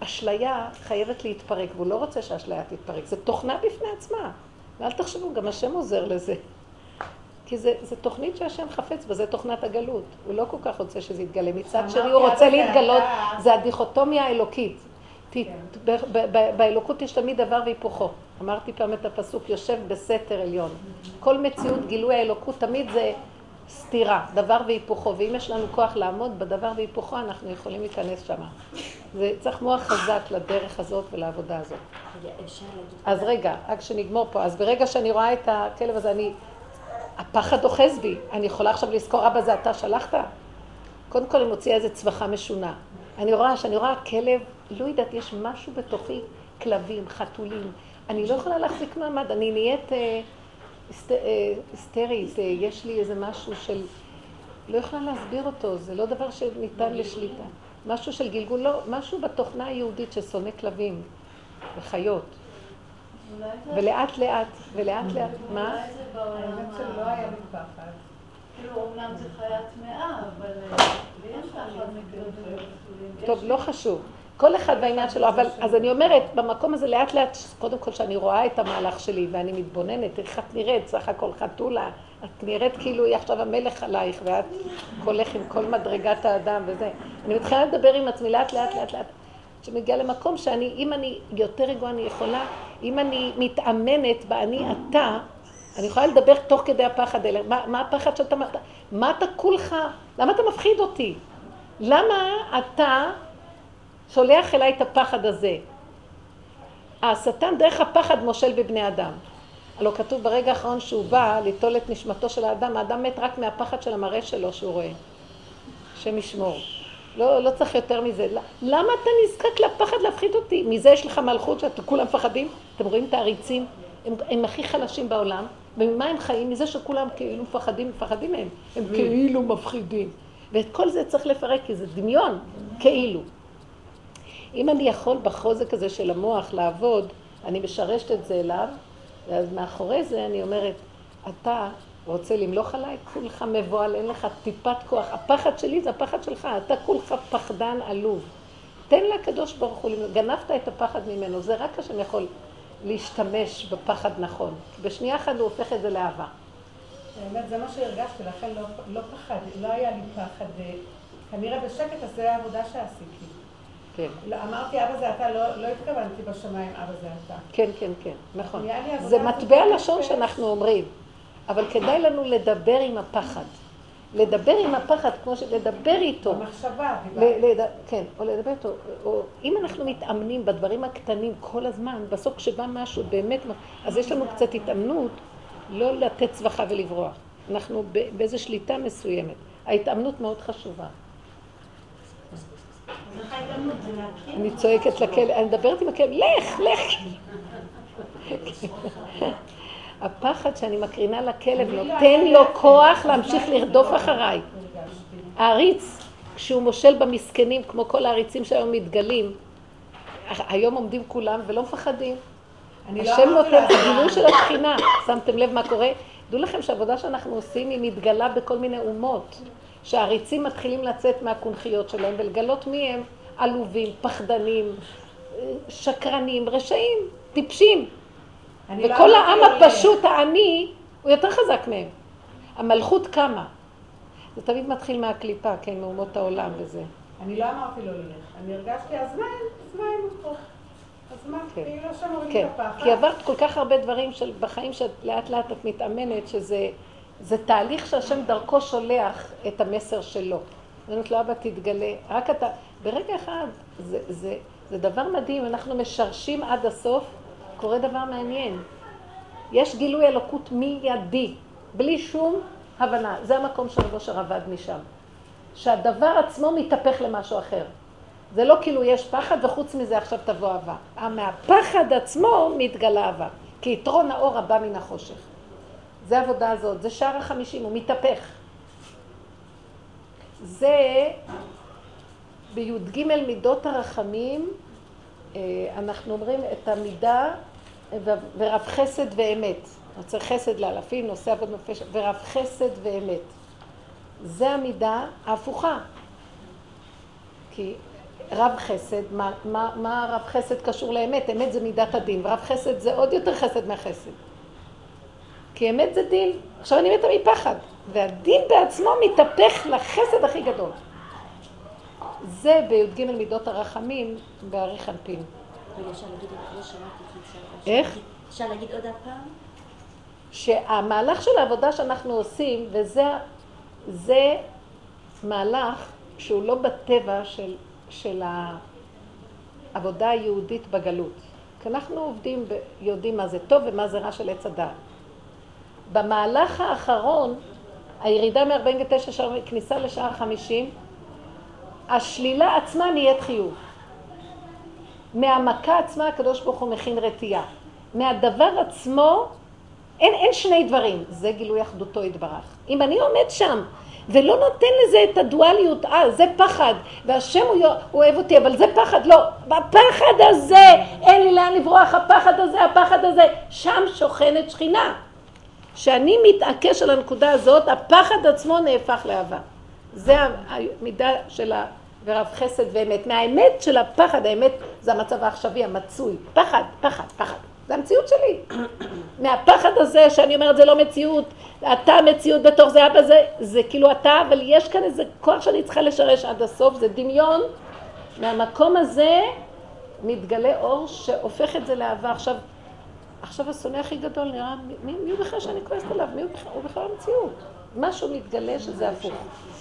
האשליה חייבת להתפרק, והוא לא רוצה שהאשליה תתפרק. זה תוכנה בפני עצמה. ואל תחשבו, גם השם עוזר לזה. כי זה, זה תוכנית שהשם חפץ בה, זה תוכנת הגלות. הוא לא כל כך רוצה שזה יתגלה. מצד שני הוא רוצה להתגלות, זה הדיכוטומיה האלוקית. כן. באלוקות יש תמיד דבר והיפוכו. אמרתי פעם את הפסוק, יושב בסתר עליון. כל מציאות גילוי האלוקות תמיד זה סתירה, דבר והיפוכו. ואם יש לנו כוח לעמוד בדבר והיפוכו, אנחנו יכולים להיכנס שם. זה צריך מוח חזק לדרך הזאת ולעבודה הזאת. אז רגע, רק שנגמור פה. אז ברגע שאני רואה את הכלב הזה, אני... הפחד אוחז בי. אני יכולה עכשיו לזכור, אבא, זה אתה שלחת? קודם כל אני מוציאה איזה צווחה משונה. אני רואה, שאני רואה כלב, לא יודעת, יש משהו בתוכי, כלבים, חתולים. אני לא יכולה להחזיק מעמד, אני נהיית אה, היסט- אה, היסטרית, אה, יש לי איזה משהו של... לא יכולה להסביר אותו, זה לא דבר שניתן לשליטה. משהו של גלגול, לא, משהו בתוכנה היהודית ששונא כלבים וחיות. ולאט לאט, ולאט לאט, מה? אולי זה בעולם האמת שלא היה לי פחד. כאילו, אומנם זה חיה טמאה, אבל אה, לי יש פחד מכלבים וחתולים. טוב, לא חשוב. כל אחד והעניין שלו, אבל אז אני אומרת, במקום הזה לאט לאט, קודם כל שאני רואה את המהלך שלי ואני מתבוננת, איך את נראית, סך הכל חתולה, את נראית כאילו היא עכשיו המלך עלייך ואת הולך עם כל מדרגת האדם וזה. אני מתחילה לדבר עם עצמי לאט לאט לאט לאט, שמגיעה למקום שאני, אם אני יותר רגועה אני יכולה, אם אני מתאמנת באני אתה, אני יכולה לדבר תוך כדי הפחד האלה. מה, מה הפחד שאתה... מה אתה כולך? למה אתה מפחיד אותי? למה אתה שולח אליי את הפחד הזה? השטן דרך הפחד מושל בבני אדם. הלוא כתוב ברגע האחרון שהוא בא ליטול את נשמתו של האדם, האדם מת רק מהפחד של המראה שלו שהוא רואה. השם ישמור. לא, לא צריך יותר מזה. למה אתה נזקק לפחד להפחיד אותי? מזה יש לך מלכות שאתם כולם מפחדים? אתם רואים את העריצים? הם, הם הכי חלשים בעולם, וממה הם חיים? מזה שכולם כאילו מפחדים, מפחדים מהם. הם כאילו מפחידים. ואת כל זה צריך לפרק, כי זה דמיון, כאילו. אם אני יכול בחוזק הזה של המוח לעבוד, אני משרשת את זה אליו, ואז מאחורי זה אני אומרת, אתה רוצה למלוך עליי? כולך מבוהל, אין לך טיפת כוח. הפחד שלי זה הפחד שלך, אתה כולך פחדן עלוב. תן לקדוש ברוך הוא, גנבת את הפחד ממנו, זה רק השם יכול להשתמש בפחד נכון. בשנייה אחת הוא הופך את זה לאהבה. באמת, זה מה שהרגשתי, לכן לא, לא פחדתי, לא היה לי פחד. אה, כנראה בשקט, אז זה העבודה שעשיתי. כן, לא, אמרתי, אבא זה אתה, לא, לא התכוונתי בשמיים, אבא זה אתה. כן, כן, כן, נכון. זה מטבע לשון שאנחנו אומרים, אבל כדאי לנו לדבר עם הפחד. לדבר עם הפחד, כמו שלדבר איתו. ל-. לד... כן, או לדבר איתו, או אם אנחנו מתאמנים בדברים הקטנים כל הזמן, בסוף כשבא משהו באמת, אז יש לנו קצת התאמנות לא לתת צווחה ולברוח. אנחנו באיזו שליטה מסוימת. ההתאמנות מאוד חשובה. אני צועקת לכלב, אני מדברת עם הכלב, לך, לך. הפחד שאני מקרינה לכלב נותן לו כוח להמשיך לרדוף אחריי. העריץ, כשהוא מושל במסכנים, כמו כל העריצים שהיום מתגלים, היום עומדים כולם ולא מפחדים. לא השם נותן את. הגילוי של השכינה. שמתם לב מה קורה? דעו לכם שהעבודה שאנחנו עושים היא מתגלה בכל מיני אומות. שהעריצים מתחילים לצאת מהקונכיות שלהם ולגלות מי הם עלובים, פחדנים, שקרנים, רשעים, טיפשים. לא וכל העם לא. הפשוט, העני, הוא יותר חזק מהם. המלכות קמה. זה תמיד מתחיל מהקליפה, כן, מאומות העולם וזה. אני לא אמרתי לו ללך, אני הרגשתי, אז מה אין, אז מה אין הוא פה? אז מה, כן. כאילו שם מוריד כן. כי עברת כל כך הרבה דברים של, בחיים שלאט לאט את מתאמנת, שזה זה תהליך שהשם דרכו שולח את המסר שלו. אני אומרת לו, אבא, תתגלה. רק אתה, ברגע אחד, זה, זה, זה דבר מדהים, אנחנו משרשים עד הסוף, קורה דבר מעניין. יש גילוי אלוקות מיידי, בלי שום הבנה. זה המקום של רבו שרבד משם. שהדבר עצמו מתהפך למשהו אחר. זה לא כאילו יש פחד וחוץ מזה עכשיו תבוא אהבה. מהפחד עצמו מתגלה אהבה. כי יתרון האור הבא מן החושך. זה העבודה הזאת, זה שער החמישים, הוא מתהפך. זה בי"ג מידות הרחמים, אה, אנחנו אומרים את המידה ורב חסד ואמת. רוצה חסד לאלפים, נושא עבוד נופש, ורב חסד ואמת. זה המידה ההפוכה. כי רב חסד, מה, מה, מה רב חסד קשור לאמת? אמת זה מידת הדין, ורב חסד זה עוד יותר חסד מהחסד. כי אמת זה דין. עכשיו אני מתה מפחד, והדין בעצמו מתהפך לחסד הכי גדול. זה בי"ג מידות הרחמים באריך אנפין. רגע, אפשר- איך? אפשר להגיד עוד הפעם? שהמהלך של העבודה שאנחנו עושים, וזה זה מהלך שהוא לא בטבע של, של העבודה היהודית בגלות. כי אנחנו עובדים, ב, יודעים מה זה טוב ומה זה רע של עץ הדעת. במהלך האחרון, הירידה מ-49 שער, כניסה לשער 50, השלילה עצמה נהיית חיוב. מהמכה עצמה הקדוש ברוך הוא מכין רתיעה. מהדבר עצמו אין, אין שני דברים, זה גילוי אחדותו יתברך. אם אני עומד שם ולא נותן לזה את הדואליות, אה, זה פחד, והשם הוא, הוא אוהב אותי, אבל זה פחד, לא, בפחד הזה, אין לי לאן לברוח, הפחד הזה, הפחד הזה, שם שוכנת שכינה. כשאני מתעקש על הנקודה הזאת, הפחד עצמו נהפך לאהבה. זה המידה של ה... ורב חסד ואמת. מהאמת של הפחד, האמת זה המצב העכשווי, המצוי. פחד, פחד, פחד. זה המציאות שלי. [clears throat] מהפחד הזה שאני אומרת זה לא מציאות, אתה מציאות בתוך זה, אבא זה, זה כאילו אתה, אבל יש כאן איזה כוח שאני צריכה לשרש עד הסוף, זה דמיון. מהמקום הזה מתגלה אור שהופך את זה לאהבה. עכשיו, עכשיו השונא הכי גדול נראה, מי, מי הוא בכלל שאני כועסת עליו? מי הוא בכלל? הוא בכלל המציאות. משהו מתגלה שזה הפוך.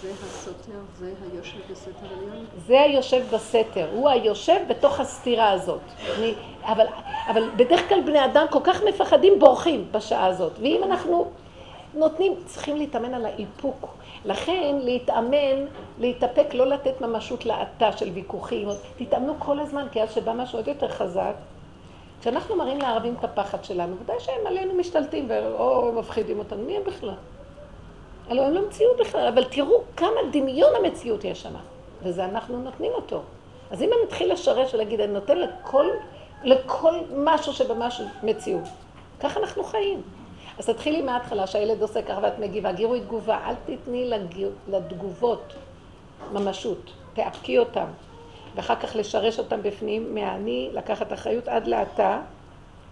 זה הסותר, זה היושב בסתר עליון? זה היושב בסתר, הוא היושב בתוך הסתירה הזאת. אני, אבל, אבל בדרך כלל בני אדם כל כך מפחדים, בורחים בשעה הזאת. ואם אנחנו נותנים, צריכים להתאמן על האיפוק. לכן להתאמן, להתאפק, לא לתת ממשות לאטה של ויכוחים. תתאמנו כל הזמן, כי אז שבא משהו עוד יותר חזק. כשאנחנו מראים לערבים את הפחד שלנו, ודאי שהם עלינו משתלטים, או מפחידים אותנו, מי הם בכלל? הלוא הם לא מציאות בכלל, אבל תראו כמה דמיון המציאות יש שם, וזה אנחנו נותנים אותו. אז אם אני אתחיל לשרש ולהגיד, אני נותן לכל, לכל משהו שבמשהו מציאות, ככה אנחנו חיים. אז תתחילי מההתחלה שהילד עושה ככה ואת מגיבה, גירוי תגובה, אל תתני לגיר, לתגובות ממשות, תאפקי אותם, ואחר כך לשרש אותם בפנים, מהאני, לקחת אחריות עד לאתה.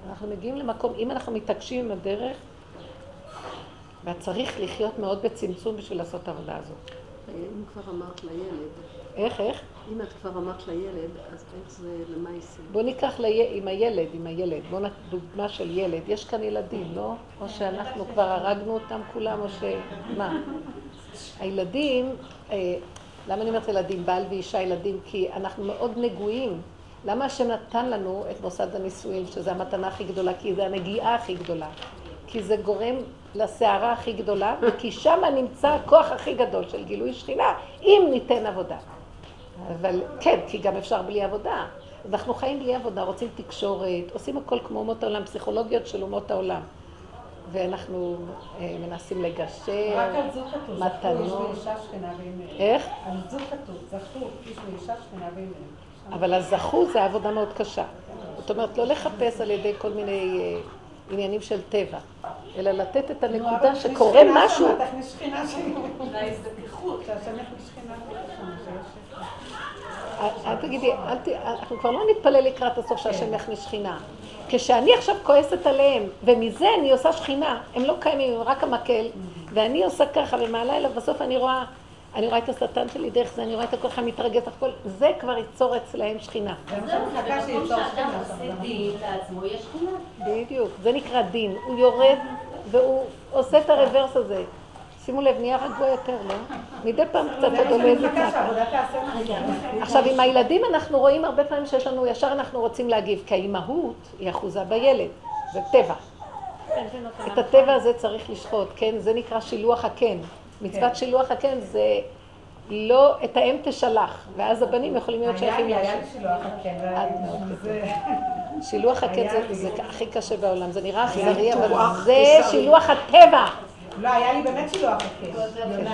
אנחנו מגיעים למקום, אם אנחנו מתעקשים עם הדרך, ואת צריך לחיות מאוד בצמצום בשביל לעשות את העבודה הזאת. אם כבר אמרת לילד, איך, איך? אם את כבר אמרת לילד, אז איך זה למעשה? בוא ניקח לי... עם הילד, עם הילד. בוא נק... דוגמה של ילד. יש כאן ילדים, לא? או שאנחנו כבר הרגנו אותם כולם, או ש... מה? הילדים, אה, למה אני אומרת ילדים? בעל ואישה ילדים? כי אנחנו מאוד נגועים. למה השם נתן לנו את מוסד הנישואים, שזו המתנה הכי גדולה? כי זה הנגיעה הכי גדולה. כי זה גורם לסערה הכי גדולה, וכי שם נמצא הכוח הכי גדול של גילוי שכינה, אם ניתן עבודה. אבל כן, כי גם אפשר בלי עבודה. אנחנו חיים בלי עבודה, רוצים תקשורת, עושים הכל כמו אומות העולם, פסיכולוגיות של אומות העולם. ואנחנו אה, מנסים לגשר, רק על זוג כתוב, מתנות. איך? על זוג כתוב, זכו איש ואישה שכנה ואימא. אבל הזכו זה עבודה מאוד קשה. זאת אומרת, לא לחפש על ידי כל מיני אה, עניינים של טבע, אלא לתת את הנקודה שקורה משהו. תכניס שכינה שלי. אל תגידי. אנחנו כבר לא נתפלל לקראת הסוף שהשם יכניס שכינה. כשאני עכשיו כועסת עליהם, ומזה אני עושה שכינה, הם לא קיימים, הם רק המקל, ואני עושה ככה ומעלה אליו, בסוף אני רואה, אני רואה את השטן שלי דרך זה, אני רואה את הכוח המתרגש, הכל, זה כבר ייצור אצלהם שכינה. זה מה זהו, במקום שאדם. עושה דין לעצמו, יש שכינה. בדיוק, זה נקרא דין. הוא יורד והוא עושה את הרוורס הזה. שימו לב, נהיה רגוע יותר, לא? מדי פעם קצת עוד עולה איזה צעקה. עכשיו, עם הילדים אנחנו רואים הרבה פעמים שיש לנו, ישר אנחנו רוצים להגיב, כי האימהות היא אחוזה בילד, זה טבע. את הטבע הזה צריך לשחוט, כן? זה נקרא שילוח הקן. מצוות שילוח הקן זה לא, את האם תשלח, ואז הבנים יכולים להיות היה שייכים היה להשם. לי שילוח הקן. שילוח הקן היה זה- הכי קשה בעולם, זה נראה היה אכזרי, אבל זה. שילוח הטבע. לא, היה לי באמת שילוח הקן.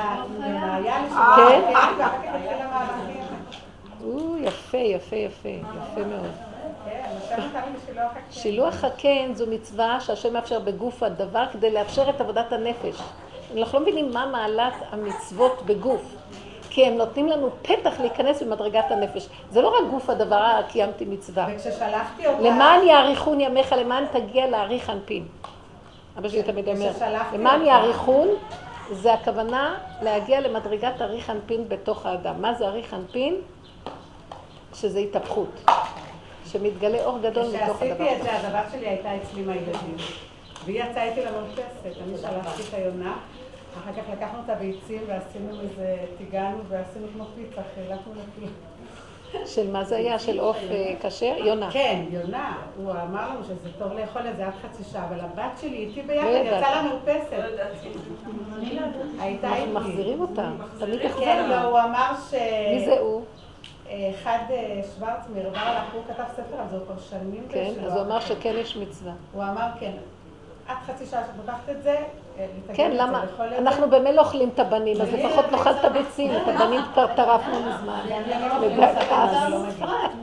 היה כן? יפה, יפה, יפה, יפה מאוד. כן. שילוח הקן זו מצווה שהשם מאפשר בגוף הדבר כדי לאפשר את עבודת הנפש. אנחנו לא מבינים מה מעלת המצוות בגוף, כי הם נותנים לנו פתח להיכנס במדרגת הנפש. זה לא רק גוף הדבר, קיימתי מצווה. וכששלחתי אותה... למען יאריכון ימיך, למען תגיע להאריך אנפין. אבא שלי תמיד אומר, למען יאריכון, זה הכוונה להגיע למדרגת אריך אנפין בתוך האדם. מה זה אריך אנפין? שזה התהפכות. שמתגלה אור גדול מתוך הדבר. כשעשיתי את זה, הבת שלי הייתה אצלי עם הילדים. והיא יצאה איתי למרפסת, אני שלחתי את היונה, אחר כך לקחנו את הביצים ועשינו איזה, טיגנו ועשינו כמו פיצה, חילקנו לכולם. של מה זה היה? של עוף אה, כשר? יונה. כן, יונה, הוא אמר לנו שזה טוב לאכול את זה עד חצי שעה, אבל הבת שלי איתי ביחד לא ידעתי. יצאה למרפסת. הייתה אנחנו איתי. מחזירים אותם. תמיד כן, החזרנו. לא, הוא אמר ש... מי זה הוא? אחד אה, שוורצמיר, בא לך, הוא כתב ספר על זה, הוא כבר שנים כן. אז הוא אמר שכן יש מצווה. הוא אמר, כן, עד חצי שעה שאת לוקחת את זה, כן, למה? אנחנו במילא אוכלים את הבנים, אז לפחות נאכל את הביצים, את הבנים כבר טרפנו מזמן. לא מגיע.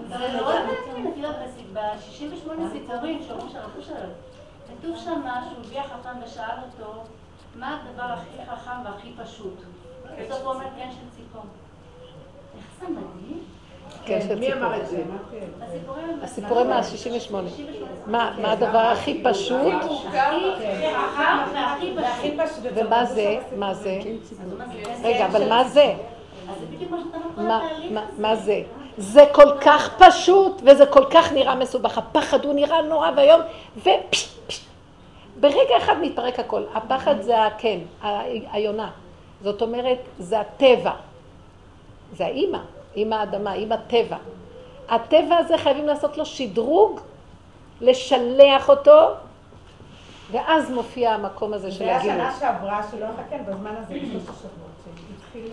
זה מאוד מעניין, את יודעת, ב-68 סיפורים שאומרים שהרבו שלו, כתוב שם שהוא הביא החכם ושאל אותו, מה הדבר הכי חכם והכי פשוט? בסוף הוא אומר כן של ציפור. איך זה מדהים? כן, של מי. אמר את זה? הסיפורים... הסיפורים מה-68. מה מה הדבר הכי פשוט? ומה זה? מה זה? כן רגע, אבל מה זה? מה זה? זה כל כך פשוט וזה כל כך נראה מסובך. הפחד הוא נראה נורא ואיום ופשט, פשט. ברגע אחד מתפרק הכל. הפחד זה הכן, היונה. זאת אומרת, זה הטבע. זה האימא, אימא האדמה, אימא טבע. הטבע הזה חייבים לעשות לו שדרוג, לשלח אותו, ואז מופיע המקום הזה של זה היה הגילוי. שנה שעברה שלא חכן בזמן הזה, שלושה שבועות, שהתחיל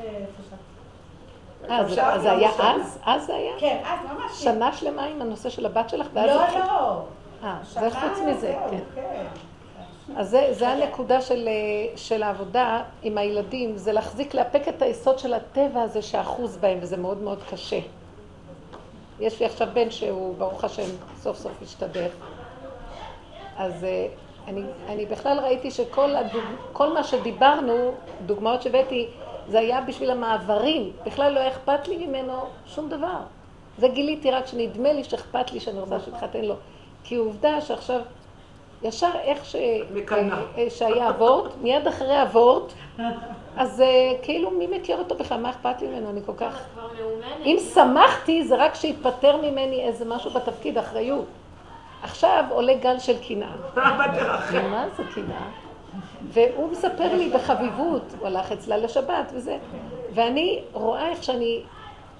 אה, זה- אז זה לא היה. אז? אז זה היה? כן, אז ממש. שנה שלמה עם הנושא של הבת שלך, לא, לא. אה, זה חוץ מזה, זהו, כן. אז זה, זה הנקודה של, אה, של העבודה עם הילדים, זה להחזיק, לאפק את היסוד של הטבע הזה שאחוז בהם, וזה מאוד מאוד קשה. יש לי עכשיו בן שהוא, ברוך השם, סוף סוף השתדך. אז אה, אני, אני בכלל ראיתי שכל הדוג, כל מה שדיברנו, דוגמאות שהבאתי, זה היה בשביל המעברים. בכלל לא היה אכפת לי ממנו שום דבר. זה גיליתי רק שנדמה לי שאכפת לי שאני רוצה שיתחתן לו. כי עובדה שעכשיו, ישר איך ש... מקנאה. אה, שהיה אבורט, מיד אחרי אבורט, אז אה, כאילו מי מכיר אותו בכלל, מה אכפת לי ממנו, אני כל כך... אם שמחתי זה רק שהתפטר ממני איזה משהו בתפקיד, אחריות. עכשיו עולה גל של קנאה. מה זה קנאה? והוא מספר לי בחביבות, הוא הלך אצלה לשבת וזה, ואני רואה איך שאני,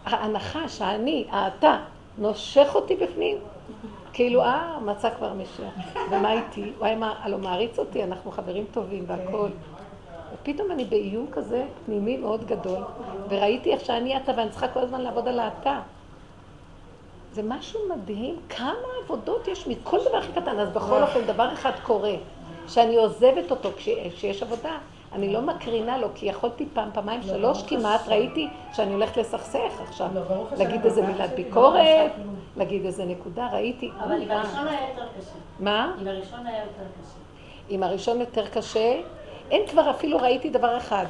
הנחש, האני, האתה, נושך אותי בפנים. כאילו, אה, מצא כבר משיח. ומה איתי? הוא היה, הלוא מעריץ אותי, אנחנו חברים טובים והכול. ופתאום אני באיום כזה פנימי מאוד גדול, וראיתי איך שאני אתה ואני צריכה כל הזמן לעבוד על האתה. זה משהו מדהים, כמה עבודות יש מכל דבר הכי קטן. אז בכל אופן, דבר אחד קורה, שאני עוזבת אותו כש- כשיש עבודה. אני לא מקרינה לו, כי יכולתי פעם, פעמיים, שלוש כמעט, ראיתי שאני הולכת לסכסך עכשיו. לא, להגיד איזה מילת לא ביקורת. להגיד איזה נקודה, ראיתי. אבל עם הראשון היה יותר קשה. מה? עם הראשון היה יותר קשה. עם הראשון יותר קשה. אין כבר אפילו ראיתי דבר אחד.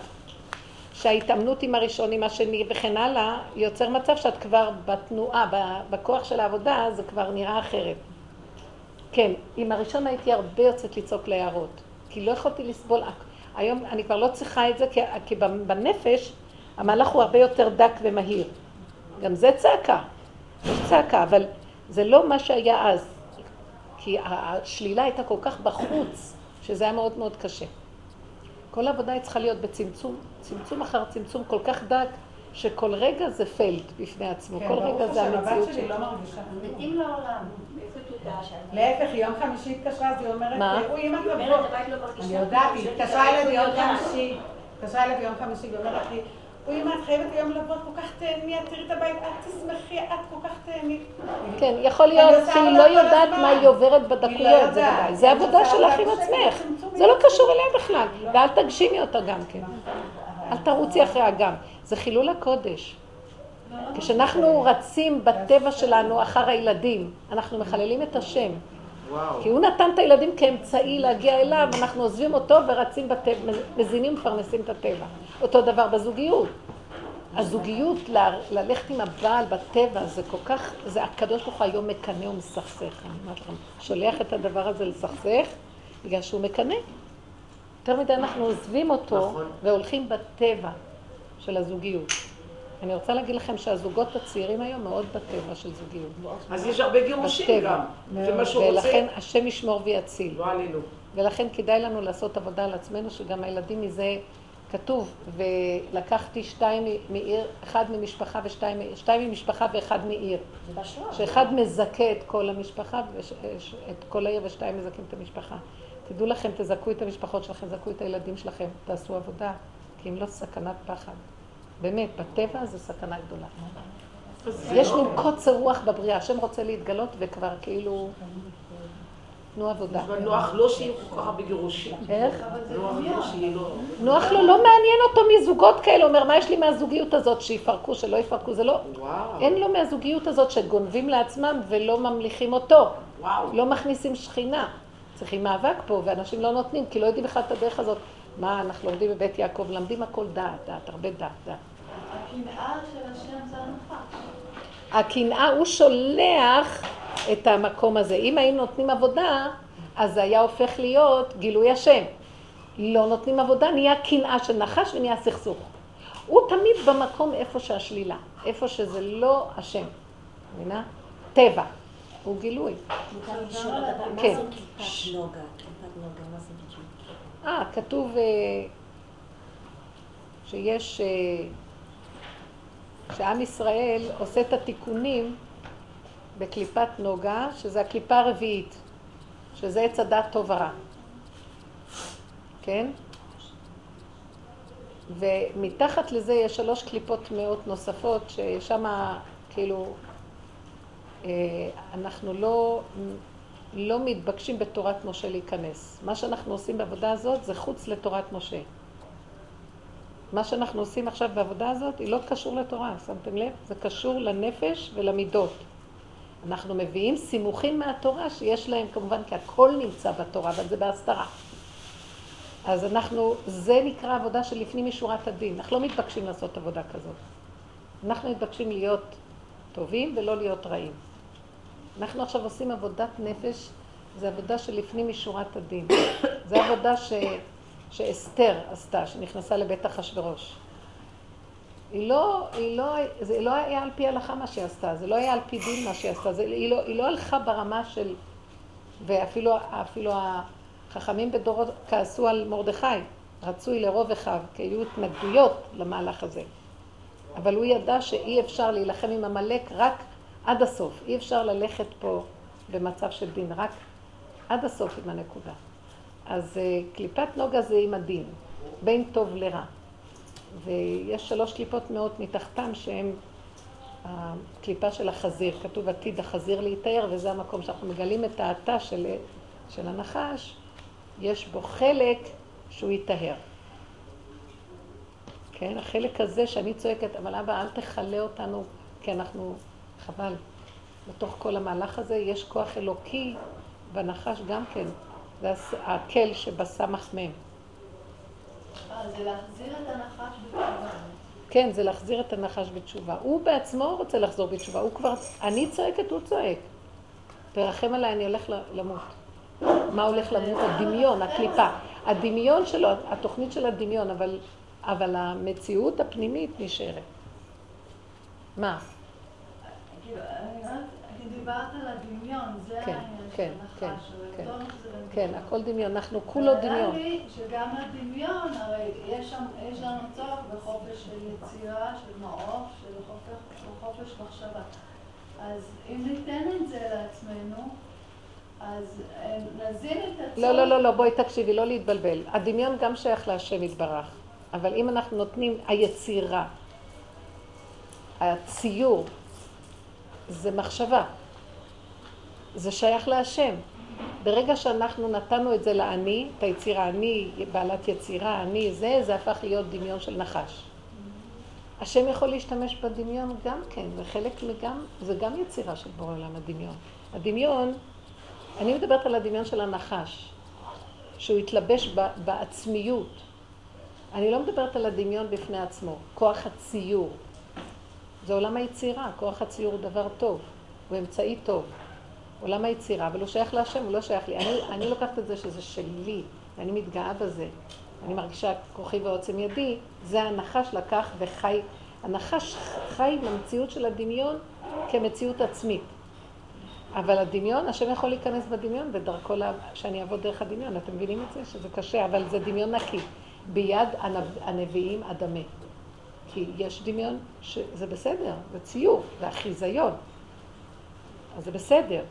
שההתאמנות עם הראשון, עם השני וכן הלאה, יוצר מצב שאת כבר בתנועה, בכוח של העבודה, זה כבר נראה אחרת. כן, עם הראשון הייתי הרבה יוצאת לצעוק ליערות, כי לא יכולתי לסבול. היום אני כבר לא צריכה את זה, כי, כי בנפש המהלך הוא הרבה יותר דק ומהיר. גם זה צעקה, יש צעקה, אבל זה לא מה שהיה אז. כי השלילה הייתה כל כך בחוץ, שזה היה מאוד מאוד קשה. כל העבודה צריכה להיות בצמצום, צמצום אחר צמצום כל כך דק, שכל רגע זה פלט בפני עצמו, כן, כל רגע זה השם, הבת המציאות שלי שלו. לא מרגישה. מתים לעולם. להפך, יום חמישי התקשרה, אז היא אומרת, מה? הוא אמא אומרת, לא אני יודעת, היא התקשרה אליי ביום. חמישי, התקשרה אליי ביום חמישי ואומרת לי, הוא אמא, את חייבת היום לבוא, את כל כך תהני, את תראי את הבית, את תשמחי, את כל כך תהני. כן, יכול להיות שהיא לא יודעת. מה היא עוברת היא לא בדקויות, זה יודעת. ודאי. זה עבודה שלך עם עצמך. זה לא. קשור אליה בכלל. ואל תגשימי אותה גם כן. אל תרוצי אחרי האגם. זה חילול הקודש. כשאנחנו רצים בטבע שלנו אחר הילדים, אנחנו מחללים את השם. כי הוא נתן את הילדים כאמצעי להגיע אליו, אנחנו עוזבים אותו ורצים בטבע, מזינים ומפרנסים את הטבע. אותו דבר בזוגיות. הזוגיות, ל- ללכת עם הבעל בטבע, זה כל כך, זה הקדוש ברוך הוא היום מקנא ומסכסך. אני אומרת לכם, שולח את הדבר הזה לסכסך, בגלל שהוא מקנא. יותר מדי אנחנו עוזבים אותו נכון. והולכים בטבע של הזוגיות. אני רוצה להגיד לכם שהזוגות הצעירים היום מאוד בטבע של זוגיות. אז יש הרבה גירושים. גם. זה מה שהוא ולכן. השם ישמור ויציל. לא עלינו. ולכן כדאי לנו לעשות עבודה על עצמנו, שגם הילדים מזה כתוב, ולקחתי שתיים מעיר, אחד ממשפחה ושתיים, שתיים ממשפחה ואחד מעיר. שאחד מזכה את כל המשפחה, את כל העיר ושתיים מזכים את המשפחה. תדעו לכם, תזכו את המשפחות שלכם, תזכו את הילדים שלכם, תעשו עבודה, כי אם לא סכנת פחד. באמת, בטבע זה סכנה גדולה. יש מין קוצר רוח בבריאה, השם רוצה להתגלות וכבר כאילו... תנו עבודה. אבל נוח לו שיהיו כל כך הרבה גירושים. איך? נוח לו שיהיה לו... נוח לו, לא מעניין אותו מזוגות כאלה, אומר, מה יש לי מהזוגיות הזאת, שיפרקו, שלא יפרקו, זה לא... אין לו מהזוגיות הזאת שגונבים לעצמם ולא ממליכים אותו. לא מכניסים שכינה. צריכים מאבק פה, ואנשים לא נותנים, כי לא יודעים בכלל את הדרך הזאת. מה, אנחנו לומדים בבית יעקב, למדים הכל דעת, דעת, הרבה דעת, דעת. הקנאה של השם זה. הקנאה, הוא שולח את המקום הזה. אם היינו נותנים עבודה, אז זה היה הופך להיות גילוי השם. לא נותנים עבודה, נהיה קנאה של נחש ונהיה סכסוך. הוא תמיד במקום איפה שהשלילה, איפה שזה לא השם. מבינה? טבע. הוא גילוי. כן. אה, כתוב אה, שיש, אה, שעם ישראל עושה את התיקונים בקליפת נוגה, שזה הקליפה הרביעית, שזה עץ הדת טוב ורע. כן? ומתחת לזה יש שלוש קליפות טמאות נוספות, ששם כאילו אה, אנחנו לא, לא מתבקשים בתורת משה להיכנס. מה שאנחנו עושים בעבודה הזאת זה חוץ לתורת משה. מה שאנחנו עושים עכשיו בעבודה הזאת היא לא קשור לתורה, שמתם לב? זה קשור לנפש ולמידות. אנחנו מביאים סימוכים מהתורה שיש להם כמובן, כי הכל נמצא בתורה, אבל זה בהסתרה. אז אנחנו, זה נקרא עבודה שלפנים משורת הדין. אנחנו לא מתבקשים לעשות עבודה כזאת. אנחנו מתבקשים להיות טובים ולא להיות רעים. אנחנו עכשיו עושים עבודת נפש, זו עבודה שלפנים משורת הדין. זו עבודה ש... שאסתר עשתה, שנכנסה לבית אחשורוש. היא לא, היא לא, זה לא היה על פי הלכה מה שהיא עשתה, זה לא היה על פי דין מה שהיא עשתה, זה, היא, לא, היא לא הלכה ברמה של... ואפילו אפילו החכמים בדורות כעסו על מרדכי, רצוי לרוב אחיו, כי היו התנגדויות למהלך הזה. אבל הוא ידע שאי אפשר להילחם עם עמלק רק עד הסוף. אי אפשר ללכת פה במצב של דין, רק עד הסוף עם הנקודה. אז אה, קליפת נוגה זה עם הדין, בין טוב לרע. ויש שלוש קליפות מאות מתחתם שהן הקליפה של החזיר. כתוב עתיד החזיר להיטהר, וזה המקום שאנחנו מגלים את האתה של, של הנחש, יש בו חלק שהוא ייטהר. כן, החלק הזה שאני צועקת, אבל אבא, אל תכלה אותנו, כי אנחנו, חבל. בתוך כל המהלך הזה יש כוח אלוקי בנחש גם כן. זה הקל שבסמך מ'. אה, זה להחזיר את הנחש בתשובה. כן, זה להחזיר את הנחש בתשובה. הוא בעצמו רוצה לחזור בתשובה. הוא כבר, אני צועקת, הוא צועק. תרחם עליי, אני הולך למות. מה הולך למות? הדמיון, הקליפה. הדמיון שלו, התוכנית של הדמיון, אבל אבל המציאות הפנימית נשארת. מה? כאילו, דיברת על הדמיון, זה כן, העניין כן, של כן, הנחש, אבל כן. הכל דמיון, אנחנו כולו דמיון. נראה לי שגם הדמיון, הרי יש שם, יש לנו צורך בחופש של יצירה, של מעוף, של חופש, מחשבה. אז אם ניתן את זה לעצמנו, אז אה, נזין את הצורך. לא, לא, לא, לא, בואי תקשיבי, לא להתבלבל. הדמיון גם שייך להשם יתברך, אבל אם אנחנו נותנים, היצירה, הציור, זה מחשבה. זה שייך להשם. ברגע שאנחנו נתנו את זה לאני, את היצירה, אני בעלת יצירה, אני זה, זה הפך להיות דמיון של נחש. השם יכול להשתמש בדמיון גם כן, וחלק מגם, זה גם יצירה של בורא עולם, הדמיון. הדמיון, אני מדברת על הדמיון של הנחש, שהוא התלבש בעצמיות. אני לא מדברת על הדמיון בפני עצמו, כוח הציור. זה עולם היצירה, כוח הציור הוא דבר טוב, הוא אמצעי טוב. עולם היצירה, אבל הוא שייך להשם, הוא לא שייך לי. אני, אני לוקחת את זה שזה שלי, ואני מתגאה בזה. אני מרגישה כוחי ועוצם ידי, זה הנחש לקח וחי. הנחש חי במציאות של הדמיון כמציאות עצמית. אבל הדמיון, השם יכול להיכנס בדמיון ודרכו לה, שאני אעבוד דרך הדמיון, אתם מבינים את זה? שזה קשה, אבל זה דמיון נקי. ביד הנב... הנביאים אדמה. כי יש דמיון שזה בסדר, זה ציור, זה החיזיון. אז זה בסדר.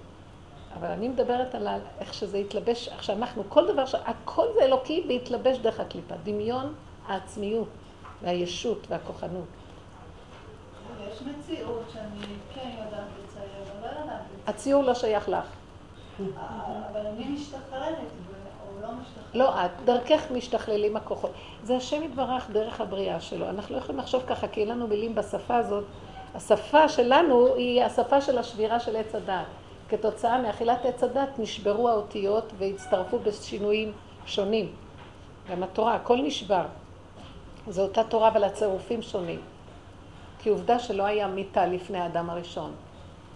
אבל אני מדברת על איך שזה התלבש, איך שאנחנו, כל דבר. הכל זה אלוקי והתלבש דרך הקליפה. דמיון העצמיות והישות והכוחנות. יש מציאות שאני כן יודעת לצייר, אבל לא יודעת לצייר. הציור לא שייך לך. אבל אני משתחררת, לא משתחררת. לא את, דרכך משתכללים הכוחות. זה השם יתברך דרך הבריאה שלו. אנחנו לא יכולים לחשוב ככה, כי אין לנו מילים בשפה הזאת. השפה שלנו היא השפה של השבירה של עץ הדת. כתוצאה מאכילת עץ הדת נשברו האותיות והצטרפו בשינויים שונים. גם התורה, הכל נשבר. זו אותה תורה, אבל הצירופים שונים. כי עובדה שלא היה מיתה לפני האדם הראשון.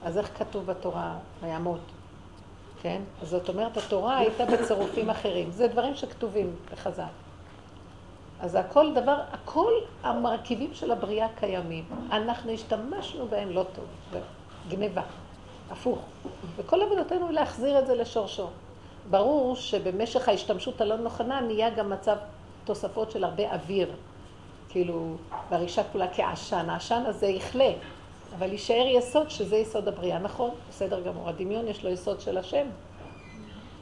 אז איך כתוב בתורה, וימות? כן? אז זאת אומרת, התורה הייתה בצירופים אחרים. זה דברים שכתובים בחז"ל. אז הכל דבר, הכל המרכיבים של הבריאה קיימים. אנחנו השתמשנו בהם לא טוב, גניבה, הפוך. וכל עבודתנו היא להחזיר את זה לשורשו. ברור שבמשך ההשתמשות הלא נכונה נהיה גם מצב תוספות של הרבה אוויר. כאילו, והרישה כולה כעשן. העשן הזה יכלה, אבל יישאר יסוד שזה יסוד הבריאה. נכון, בסדר גמור. הדמיון יש לו יסוד של השם.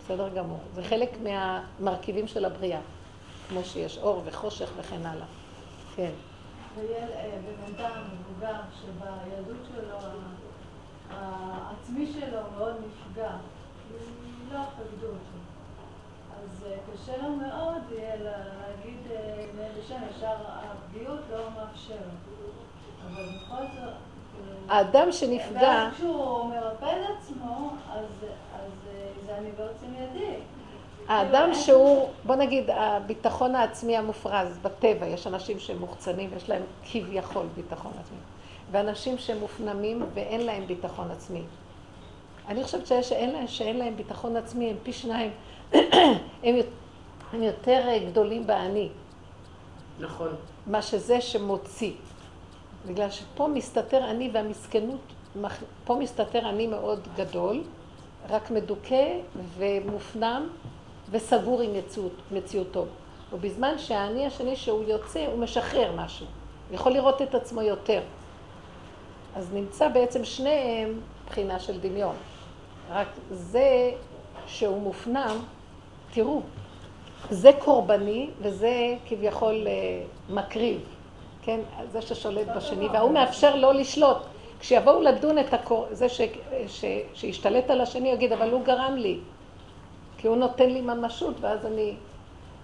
בסדר גמור. זה חלק מהמרכיבים של הבריאה. כמו שיש אור וחושך וכן הלאה. כן. אה, בן אדם מבוגר שבילדות שלו, העצמי שלו מאוד נפגע, לא כבדו אותו. אז אה, קשה לו מאוד להגיד אה, לאיזה שם, ישר הפגיעות לא מאפשרת. אבל בכל זאת... כאילו, האדם שנפגע, ואז כשהוא מרפא את עצמו, אז אז, אה, זה אני בעוצם ידי. האדם שהוא, בוא נגיד, הביטחון העצמי המופרז בטבע, יש אנשים שהם מוחצנים ויש להם כביכול ביטחון עצמי, ואנשים שמופנמים ואין להם ביטחון עצמי. אני חושבת שיש שאין להם, שאין להם ביטחון עצמי, הם פי שניים, [clears throat] הם, הם יותר גדולים באני, נכון. מה שזה שמוציא. בגלל שפה מסתתר אני והמסכנות, פה מסתתר אני מאוד גדול, רק מדוכא ומופנם וסגור עם מציאות, מציאותו. ובזמן שהאני השני שהוא יוצא, הוא משחרר משהו. יכול לראות את עצמו יותר. אז נמצא בעצם שניהם בחינה של דמיון. רק זה שהוא מופנם, תראו, זה קורבני וזה כביכול אה, מקריב, כן? זה ששולט בשני, וההוא מאפשר לו לשלוט. כשיבואו לדון את הקור... זה ש... ש... שישתלט על השני, יגיד, אבל הוא גרם לי, כי הוא נותן לי ממשות, ואז אני...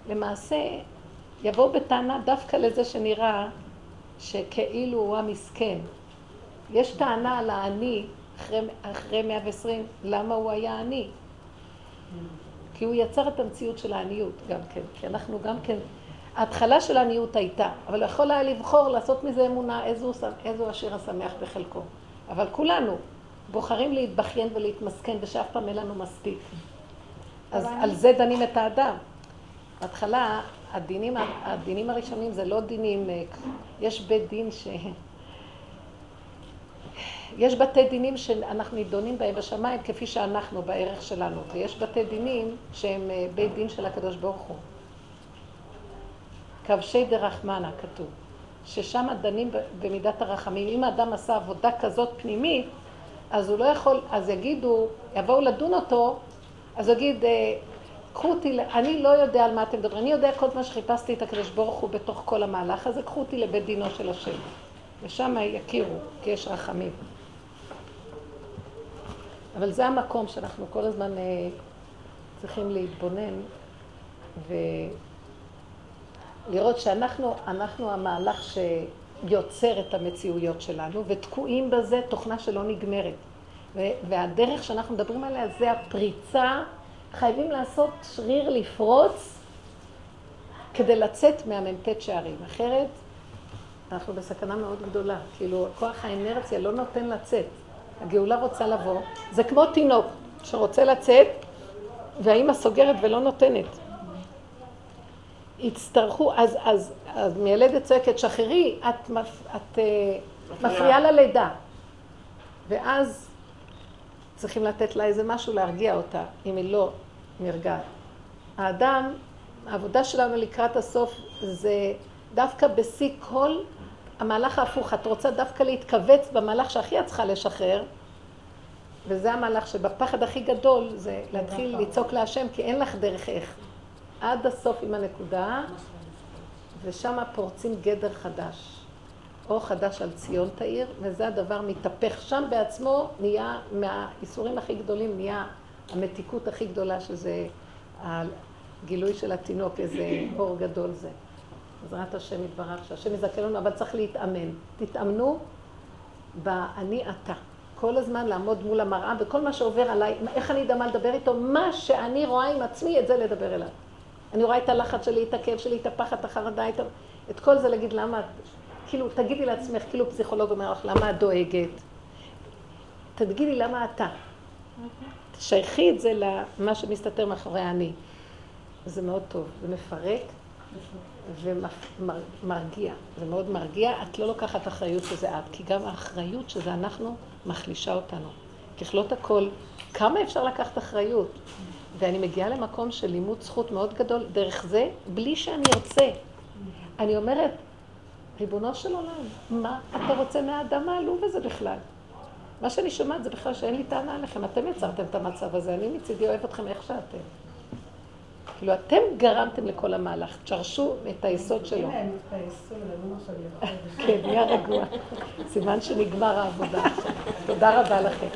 למעשה, יבואו בטענה דווקא לזה שנראה שכאילו הוא המסכן. יש טענה על האני אחרי, אחרי 120, למה הוא היה עני? כי הוא יצר את המציאות של העניות גם כן, כי אנחנו גם כן, ההתחלה של העניות הייתה, אבל יכול היה לבחור לעשות מזה אמונה איזו, איזו השיר השמח בחלקו. אבל כולנו בוחרים להתבכיין ולהתמסכן ושאף פעם אין לנו מספיק. אז על זה דנים את האדם. בהתחלה הדינים, הדינים הראשונים זה לא דינים, אה, יש בית דין ש... יש בתי דינים שאנחנו נידונים בהם בשמיים כפי שאנחנו בערך שלנו, ויש בתי דינים שהם אה, בית דין של הקדוש ברוך הוא. כבשי דרחמנה כתוב, ששם דנים במידת הרחמים. אם האדם עשה עבודה כזאת פנימית, אז הוא לא יכול, אז יגידו, יבואו לדון אותו, אז הוא יגיד, אה, קחו אותי, אני לא יודע על מה אתם מדברים, אני יודע כל מה שחיפשתי את הקדוש ברוך הוא בתוך כל המהלך הזה, קחו אותי לבית דינו של השם. ושם יכירו, כי יש רחמים. אבל זה המקום שאנחנו כל הזמן אה, צריכים להתבונן ולראות שאנחנו אנחנו המהלך שיוצר את המציאויות שלנו ותקועים בזה תוכנה שלא נגמרת. והדרך שאנחנו מדברים עליה זה הפריצה, חייבים לעשות שריר לפרוץ כדי לצאת מהמ"ט שערים. אחרת אנחנו בסכנה מאוד גדולה. כאילו, כוח האנרציה לא נותן לצאת. הגאולה רוצה לבוא, זה כמו תינוק שרוצה לצאת והאימא סוגרת ולא נותנת. יצטרכו, אז, אז, אז מיילדת צועקת, שחררי, את, מפ, את uh, מפריעה ללידה. ואז צריכים לתת לה איזה משהו להרגיע אותה, אם היא לא נרגעת. האדם, העבודה שלנו לקראת הסוף זה דווקא בשיא כל המהלך ההפוך, את רוצה דווקא להתכווץ במהלך שהכי את צריכה לשחרר, וזה המהלך שבפחד הכי גדול זה להתחיל לצעוק להשם, כי אין לך דרך איך. עד הסוף עם הנקודה, ושם פורצים גדר חדש. אור חדש על ציון תאיר, וזה הדבר מתהפך שם בעצמו, נהיה, מהאיסורים הכי גדולים, נהיה המתיקות הכי גדולה, שזה הגילוי של התינוק, איזה אור גדול זה. בעזרת השם יתברך, שהשם יזכה לנו, אבל צריך להתאמן. תתאמנו ב"אני אתה". כל הזמן לעמוד מול המראה, וכל מה שעובר עליי, איך אני אדע מה לדבר איתו, מה שאני רואה עם עצמי, את זה לדבר אליו. אני רואה את הלחץ שלי, את הכאב שלי, את הפחד, את החרדה, את, את כל זה להגיד למה את... כאילו, תגידי לעצמך, כאילו פסיכולוג אומר לך, למה את דואגת? תגידי למה אתה. תשייכי את זה למה שמסתתר מאחורי האני. זה מאוד טוב, זה מפרק ומרגיע. זה מאוד מרגיע, את לא לוקחת אחריות שזה את, כי גם האחריות שזה אנחנו מחלישה אותנו. ככלות הכל, כמה אפשר לקחת אחריות? ואני מגיעה למקום של לימוד זכות מאוד גדול דרך זה, בלי שאני ארצה. אני אומרת, ריבונו של עולם, מה אתה רוצה מהאדם העלוב הזה בכלל? מה שאני שומעת זה בכלל שאין לי טענה עליכם, אתם יצרתם את המצב הזה, אני מצידי אוהב אתכם איך שאתם. כאילו, אתם גרמתם לכל המהלך, תשרשו את היסוד שלו. הנה, הם התפייסו, לא עכשיו כן, נהיה רגוע. סימן שנגמר העבודה. תודה רבה לכם.